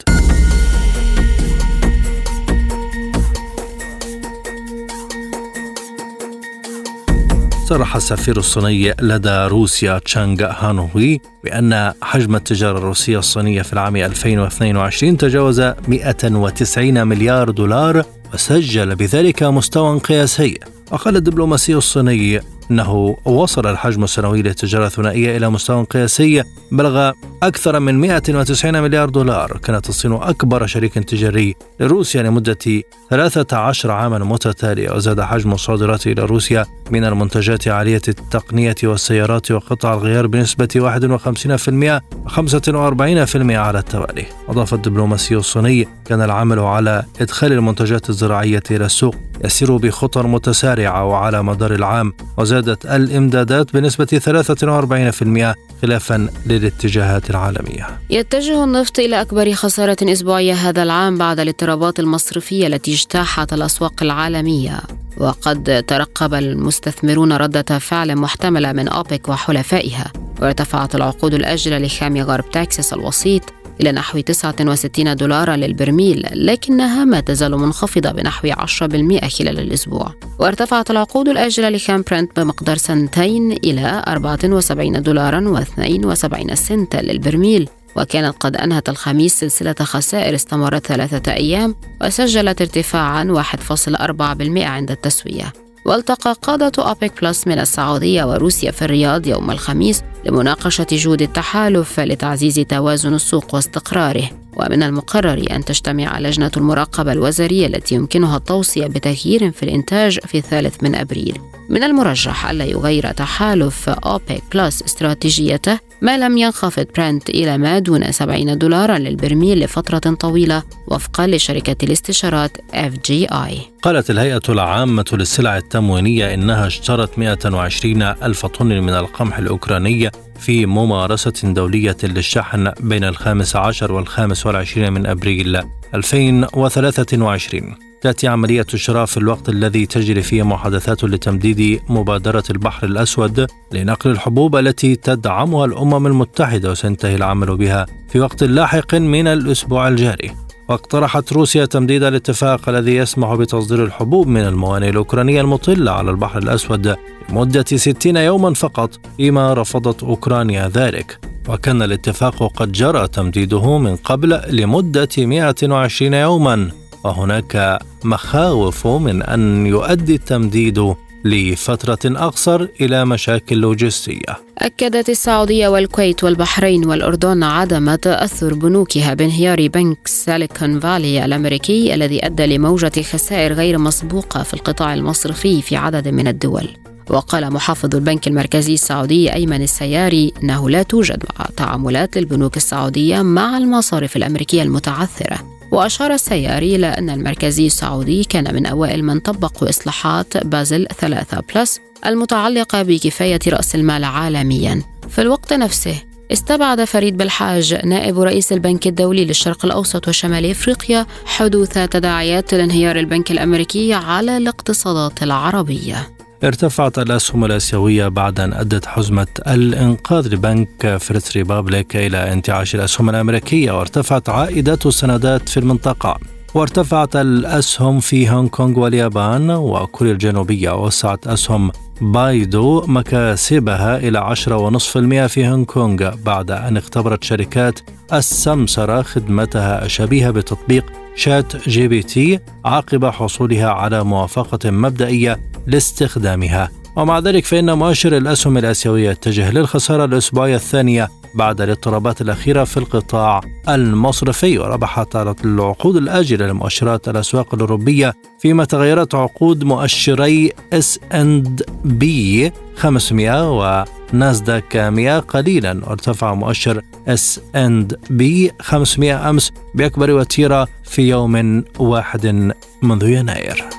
صرح السفير الصيني لدى روسيا تشانغ هانوي بأن حجم التجارة الروسية الصينية في العام 2022 تجاوز 190 مليار دولار وسجل بذلك مستوى قياسي وقال الدبلوماسي الصيني أنه وصل الحجم السنوي للتجارة الثنائية إلى مستوى قياسي بلغ أكثر من 190 مليار دولار. كانت الصين أكبر شريك تجاري لروسيا لمدة 13 عاما متتالية وزاد حجم الصادرات إلى روسيا من المنتجات عالية التقنية والسيارات وقطع الغيار بنسبة 51% و45% على التوالي. أضاف الدبلوماسي الصيني كان العمل على إدخال المنتجات الزراعية إلى السوق يسير بخطى متسارعة وعلى مدار العام وزادت الإمدادات بنسبة 43% خلافا للاتجاهات العالمية. يتجه النفط إلى أكبر خسارة أسبوعية هذا العام بعد الاضطرابات المصرفية التي اجتاحت الأسواق العالمية. وقد ترقب المستثمرون ردة فعل محتملة من أوبك وحلفائها وارتفعت العقود الأجلة لخام غرب تكساس الوسيط إلى نحو 69 دولارا للبرميل لكنها ما تزال منخفضة بنحو 10% خلال الأسبوع. وارتفعت العقود الآجلة لخام برنت بمقدار سنتين إلى 74 دولارا و72 سنتا للبرميل وكانت قد أنهت الخميس سلسلة خسائر استمرت ثلاثة أيام وسجلت ارتفاعا 1.4% عند التسوية. والتقى قادة أوبك بلس من السعودية وروسيا في الرياض يوم الخميس لمناقشة جهود التحالف لتعزيز توازن السوق واستقراره. ومن المقرر أن تجتمع لجنة المراقبة الوزارية التي يمكنها التوصية بتغيير في الإنتاج في الثالث من أبريل. من المرجح ألا يغير تحالف أوبك بلس استراتيجيته ما لم ينخفض برنت إلى ما دون 70 دولارا للبرميل لفترة طويلة وفقا لشركة الاستشارات FGI قالت الهيئة العامة للسلع التموينية إنها اشترت 120 ألف طن من القمح الأوكراني في ممارسة دولية للشحن بين الخامس عشر والخامس والعشرين من أبريل 2023 تأتي عملية الشراء في الوقت الذي تجري فيه محادثات لتمديد مبادرة البحر الأسود لنقل الحبوب التي تدعمها الأمم المتحدة وسينتهي العمل بها في وقت لاحق من الأسبوع الجاري. واقترحت روسيا تمديد الاتفاق الذي يسمح بتصدير الحبوب من الموانئ الأوكرانية المطلة على البحر الأسود لمدة 60 يوما فقط فيما رفضت أوكرانيا ذلك. وكان الاتفاق قد جرى تمديده من قبل لمدة 120 يوما. وهناك مخاوف من أن يؤدي التمديد لفترة أقصر إلى مشاكل لوجستية. أكدت السعودية والكويت والبحرين والأردن عدم تأثر بنوكها بانهيار بنك سيليكون فالي الأمريكي الذي أدى لموجة خسائر غير مسبوقة في القطاع المصرفي في عدد من الدول. وقال محافظ البنك المركزي السعودي أيمن السياري أنه لا توجد تعاملات للبنوك السعودية مع المصارف الأمريكية المتعثرة وأشار السياري إلى أن المركزي السعودي كان من أوائل من طبقوا إصلاحات بازل 3 بلس المتعلقة بكفاية رأس المال عالميا. في الوقت نفسه استبعد فريد بالحاج نائب رئيس البنك الدولي للشرق الأوسط وشمال إفريقيا حدوث تداعيات لانهيار البنك الأمريكي على الاقتصادات العربية. ارتفعت الأسهم الآسيوية بعد أن أدت حزمة الإنقاذ لبنك فيرست ريبابليك إلى انتعاش الأسهم الأمريكية وارتفعت عائدات السندات في المنطقة. وارتفعت الأسهم في هونغ كونغ واليابان وكوريا الجنوبية ووسعت أسهم بايدو مكاسبها إلى 10.5% في هونغ كونغ بعد أن اختبرت شركات السمسرة خدمتها الشبيهة بتطبيق شات جي بي تي عقب حصولها على موافقة مبدئية لاستخدامها. ومع ذلك فإن مؤشر الأسهم الآسيوية اتجه للخسارة الأسبوعية الثانية بعد الاضطرابات الأخيرة في القطاع المصرفي وربحت العقود الآجلة لمؤشرات الأسواق الأوروبية فيما تغيرت عقود مؤشري اس اند بي 500 وناسداك 100 قليلا وارتفع مؤشر اس اند بي 500 أمس بأكبر وتيرة في يوم واحد منذ يناير.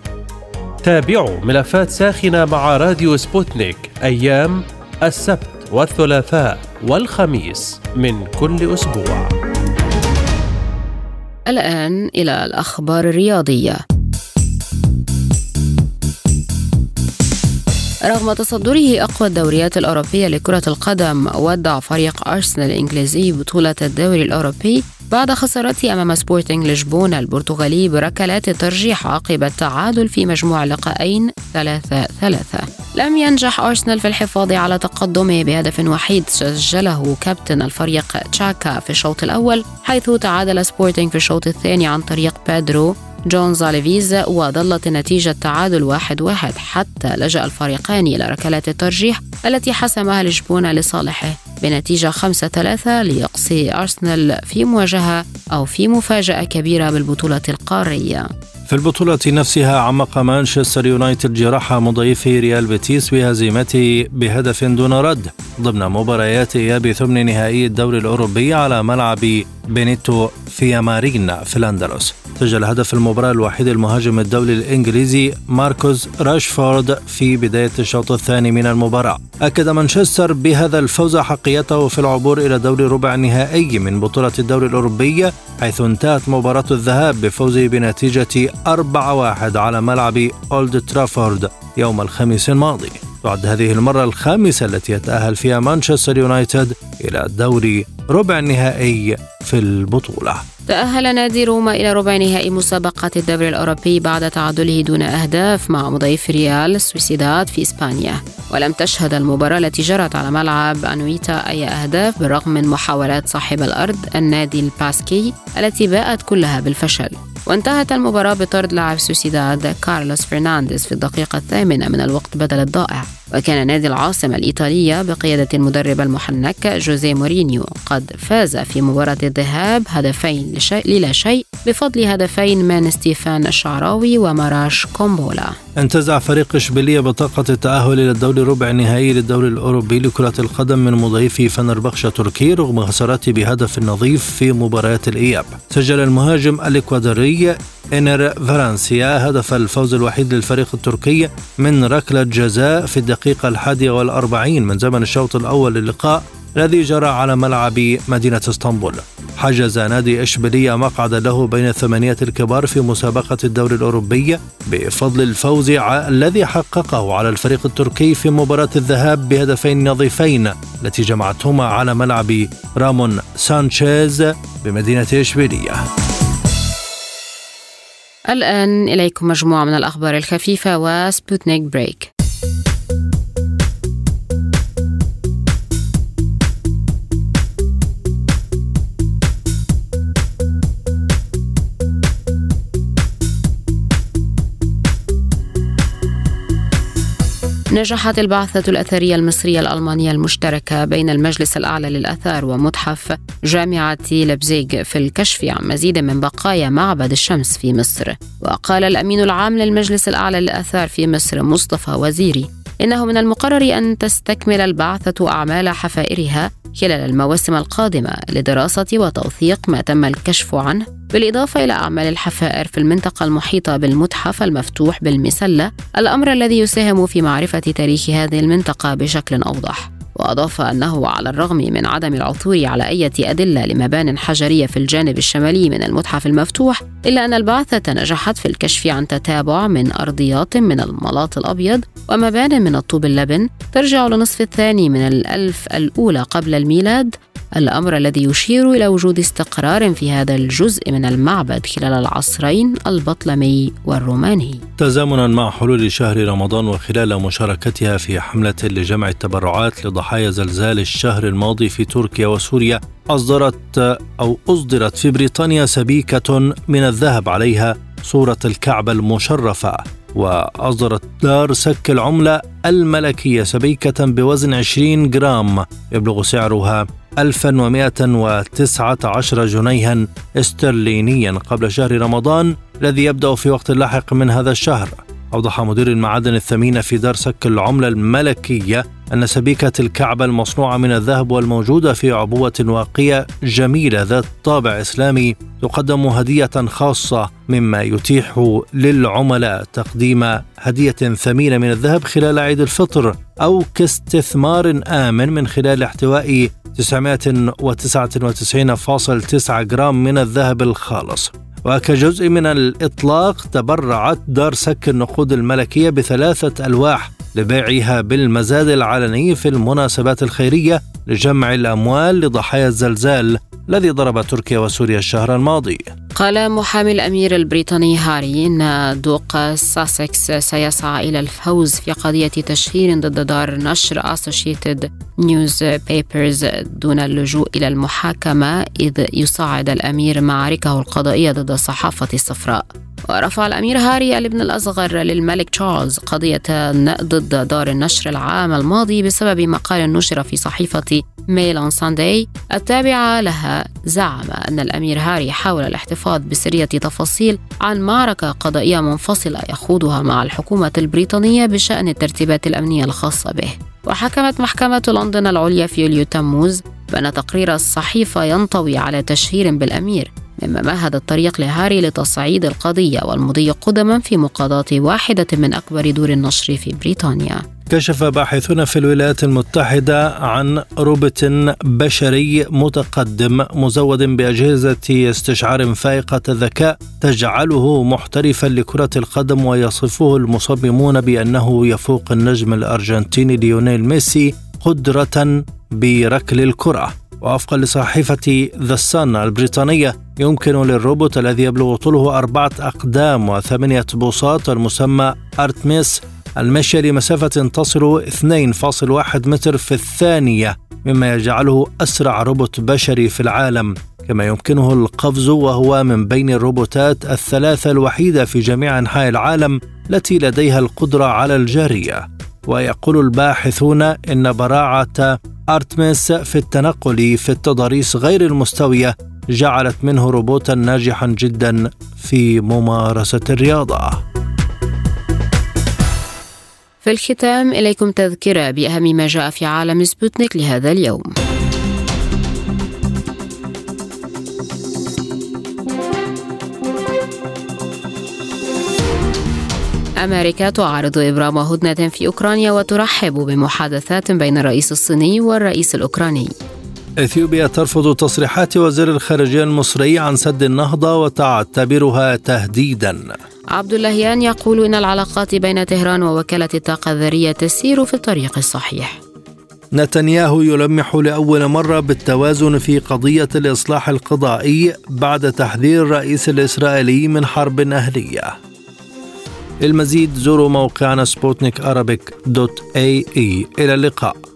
تابعوا ملفات ساخنة مع راديو سبوتنيك أيام السبت والثلاثاء والخميس من كل أسبوع. الآن إلى الأخبار الرياضية. رغم تصدره أقوى الدوريات الأوروبية لكرة القدم ودع فريق أرسنال الإنجليزي بطولة الدوري الأوروبي بعد خسارته أمام سبورتينغ لشبونة البرتغالي بركلات الترجيح عقب التعادل في مجموع لقاءين ثلاثة ثلاثة. لم ينجح أرسنال في الحفاظ على تقدمه بهدف وحيد سجله كابتن الفريق تشاكا في الشوط الأول حيث تعادل سبورتينغ في الشوط الثاني عن طريق بيدرو جونزاليفيز وظلت النتيجة تعادل واحد واحد حتى لجأ الفريقان إلى ركلات الترجيح التي حسمها لشبونة لصالحه. بنتيجة خمسة ثلاثة ليقصي أرسنال في مواجهة أو في مفاجأة كبيرة بالبطولة القارية. في البطولة نفسها عمق مانشستر يونايتد جراح مضيفه ريال بيتيس بهزيمته بهدف دون رد ضمن مباريات إياب ثمن نهائي الدوري الأوروبي على ملعب بينيتو في مارينا في الأندلس. سجل هدف المباراة الوحيد المهاجم الدولي الإنجليزي ماركوس راشفورد في بداية الشوط الثاني من المباراة. أكد مانشستر بهذا الفوز حقيته في العبور إلى دوري ربع النهائي من بطولة الدوري الأوروبي حيث انتهت مباراة الذهاب بفوزه بنتيجة 4-1 على ملعب أولد ترافورد يوم الخميس الماضي. تعد هذه المرة الخامسة التي يتأهل فيها مانشستر يونايتد إلى دوري ربع النهائي في البطولة. تأهل نادي روما إلى ربع نهائي مسابقة الدوري الأوروبي بعد تعادله دون أهداف مع مضيف ريال سوسيداد في إسبانيا. ولم تشهد المباراة التي جرت على ملعب أنويتا أي أهداف بالرغم من محاولات صاحب الأرض النادي الباسكي التي باءت كلها بالفشل. وانتهت المباراة بطرد لاعب سوسيداد كارلوس فرنانديز في الدقيقة الثامنة من الوقت بدل الضائع. وكان نادي العاصمة الإيطالية بقيادة المدرب المحنك جوزيه مورينيو قد فاز في مباراة الذهاب هدفين للا شيء بفضل هدفين من ستيفان الشعراوي وماراش كومبولا. انتزع فريق إشبيلية بطاقة التأهل إلى الدور ربع النهائي للدوري الأوروبي لكرة القدم من مضيفه فنربخشة التركي رغم خسارته بهدف نظيف في مباريات الإياب. سجل المهاجم الإكوادوري إنر فالنسيا هدف الفوز الوحيد للفريق التركي من ركلة جزاء في الدقيقة الحادية والأربعين من زمن الشوط الأول للقاء. الذي جرى على ملعب مدينة اسطنبول. حجز نادي إشبيلية مقعد له بين الثمانية الكبار في مسابقة الدوري الأوروبي بفضل الفوز الذي حققه على الفريق التركي في مباراة الذهاب بهدفين نظيفين التي جمعتهما على ملعب رامون سانشيز بمدينة إشبيلية. الآن إليكم مجموعة من الأخبار الخفيفة وسبوتنيك break. نجحت البعثة الأثرية المصرية الألمانية المشتركة بين المجلس الأعلى للآثار ومتحف جامعة لبزيغ في الكشف عن مزيد من بقايا معبد الشمس في مصر. وقال الأمين العام للمجلس الأعلى للآثار في مصر مصطفى وزيري إنه من المقرر أن تستكمل البعثة أعمال حفائرها خلال المواسم القادمة لدراسة وتوثيق ما تم الكشف عنه بالإضافة إلى أعمال الحفائر في المنطقة المحيطة بالمتحف المفتوح بالمسلة الأمر الذي يساهم في معرفة تاريخ هذه المنطقة بشكل أوضح. وأضاف أنه على الرغم من عدم العثور على أي أدلة لمبان حجرية في الجانب الشمالي من المتحف المفتوح إلا أن البعثة نجحت في الكشف عن تتابع من أرضيات من الملاط الأبيض ومبان من الطوب اللبن ترجع لنصف الثاني من الألف الأولى قبل الميلاد. الأمر الذي يشير إلى وجود استقرار في هذا الجزء من المعبد خلال العصرين البطلمي والروماني. تزامنا مع حلول شهر رمضان وخلال مشاركتها في حملة لجمع التبرعات لضحايا زلزال الشهر الماضي في تركيا وسوريا أصدرت أو أصدرت في بريطانيا سبيكة من الذهب عليها صورة الكعبه المشرفة وأصدرت دار سك العملة الملكية سبيكة بوزن 20 جرام يبلغ سعرها 1119 جنيها استرلينيا قبل شهر رمضان الذي يبدأ في وقت لاحق من هذا الشهر. أوضح مدير المعادن الثمينة في دار سك العملة الملكية أن سبيكة الكعبة المصنوعة من الذهب والموجودة في عبوة واقية جميلة ذات طابع إسلامي تقدم هدية خاصة مما يتيح للعملاء تقديم هدية ثمينة من الذهب خلال عيد الفطر أو كاستثمار آمن من خلال احتواء 999.9 جرام من الذهب الخالص. وكجزء من الإطلاق تبرعت دار سك النقود الملكية بثلاثة ألواح لبيعها بالمزاد العلني في المناسبات الخيرية لجمع الأموال لضحايا الزلزال. الذي ضرب تركيا وسوريا الشهر الماضي. قال محامي الأمير البريطاني هاري إن دوق ساسكس سيسعى إلى الفوز في قضية تشهير ضد دار نشر Associated Newspapers دون اللجوء إلى المحاكمة إذ يصعد الأمير معاركه القضائية ضد الصحافة الصفراء. ورفع الأمير هاري الابن الأصغر للملك تشارلز قضية ضد دار النشر العام الماضي بسبب مقال نشر في صحيفة Mail on Sunday التابعة لها زعم أن الأمير هاري حاول الاحتفاظ بسرية تفاصيل عن معركة قضائية منفصلة يخوضها مع الحكومة البريطانية بشأن الترتيبات الأمنية الخاصة به. وحكمت محكمة لندن العليا في يوليو تموز بأن تقرير الصحيفة ينطوي على تشهير بالأمير. مما مهد الطريق لهاري لتصعيد القضية والمضي قدما في مقاضاة واحدة من أكبر دور النشر في بريطانيا. كشف باحثون في الولايات المتحدة عن روبوت بشري متقدم مزود بأجهزة استشعار فائقة الذكاء تجعله محترفا لكرة القدم ويصفه المصممون بأنه يفوق النجم الأرجنتيني ليونيل ميسي قدرة بركل الكرة. ووفقا لصحيفة The Sun البريطانية يمكن للروبوت الذي يبلغ طوله أربعة أقدام وثمانية بوصات المسمى أرتميس المشي لمسافة تصل 2.1 متر في الثانية مما يجعله أسرع روبوت بشري في العالم. كما يمكنه القفز وهو من بين الروبوتات الثلاثة الوحيدة في جميع أنحاء العالم التي لديها القدرة على الجارية. ويقول الباحثون إن براعة أرتمس في التنقل في التضاريس غير المستوية جعلت منه روبوتا ناجحا جدا في ممارسة الرياضة. في الختام إليكم تذكرة بأهم ما جاء في عالم سبوتنيك لهذا اليوم. أمريكا تعارض إبرام هدنة في أوكرانيا وترحب بمحادثات بين الرئيس الصيني والرئيس الأوكراني إثيوبيا ترفض تصريحات وزير الخارجية المصري عن سد النهضة وتعتبرها تهديدا. عبد اللهيان يقول إن العلاقات بين طهران ووكالة الطاقة الذرية تسير في الطريق الصحيح. نتنياهو يلمح لأول مرة بالتوازن في قضية الإصلاح القضائي بعد تحذير الرئيس الإسرائيلي من حرب أهلية. للمزيد زوروا موقعنا سبوتنيك دوت اي إي. إلى اللقاء.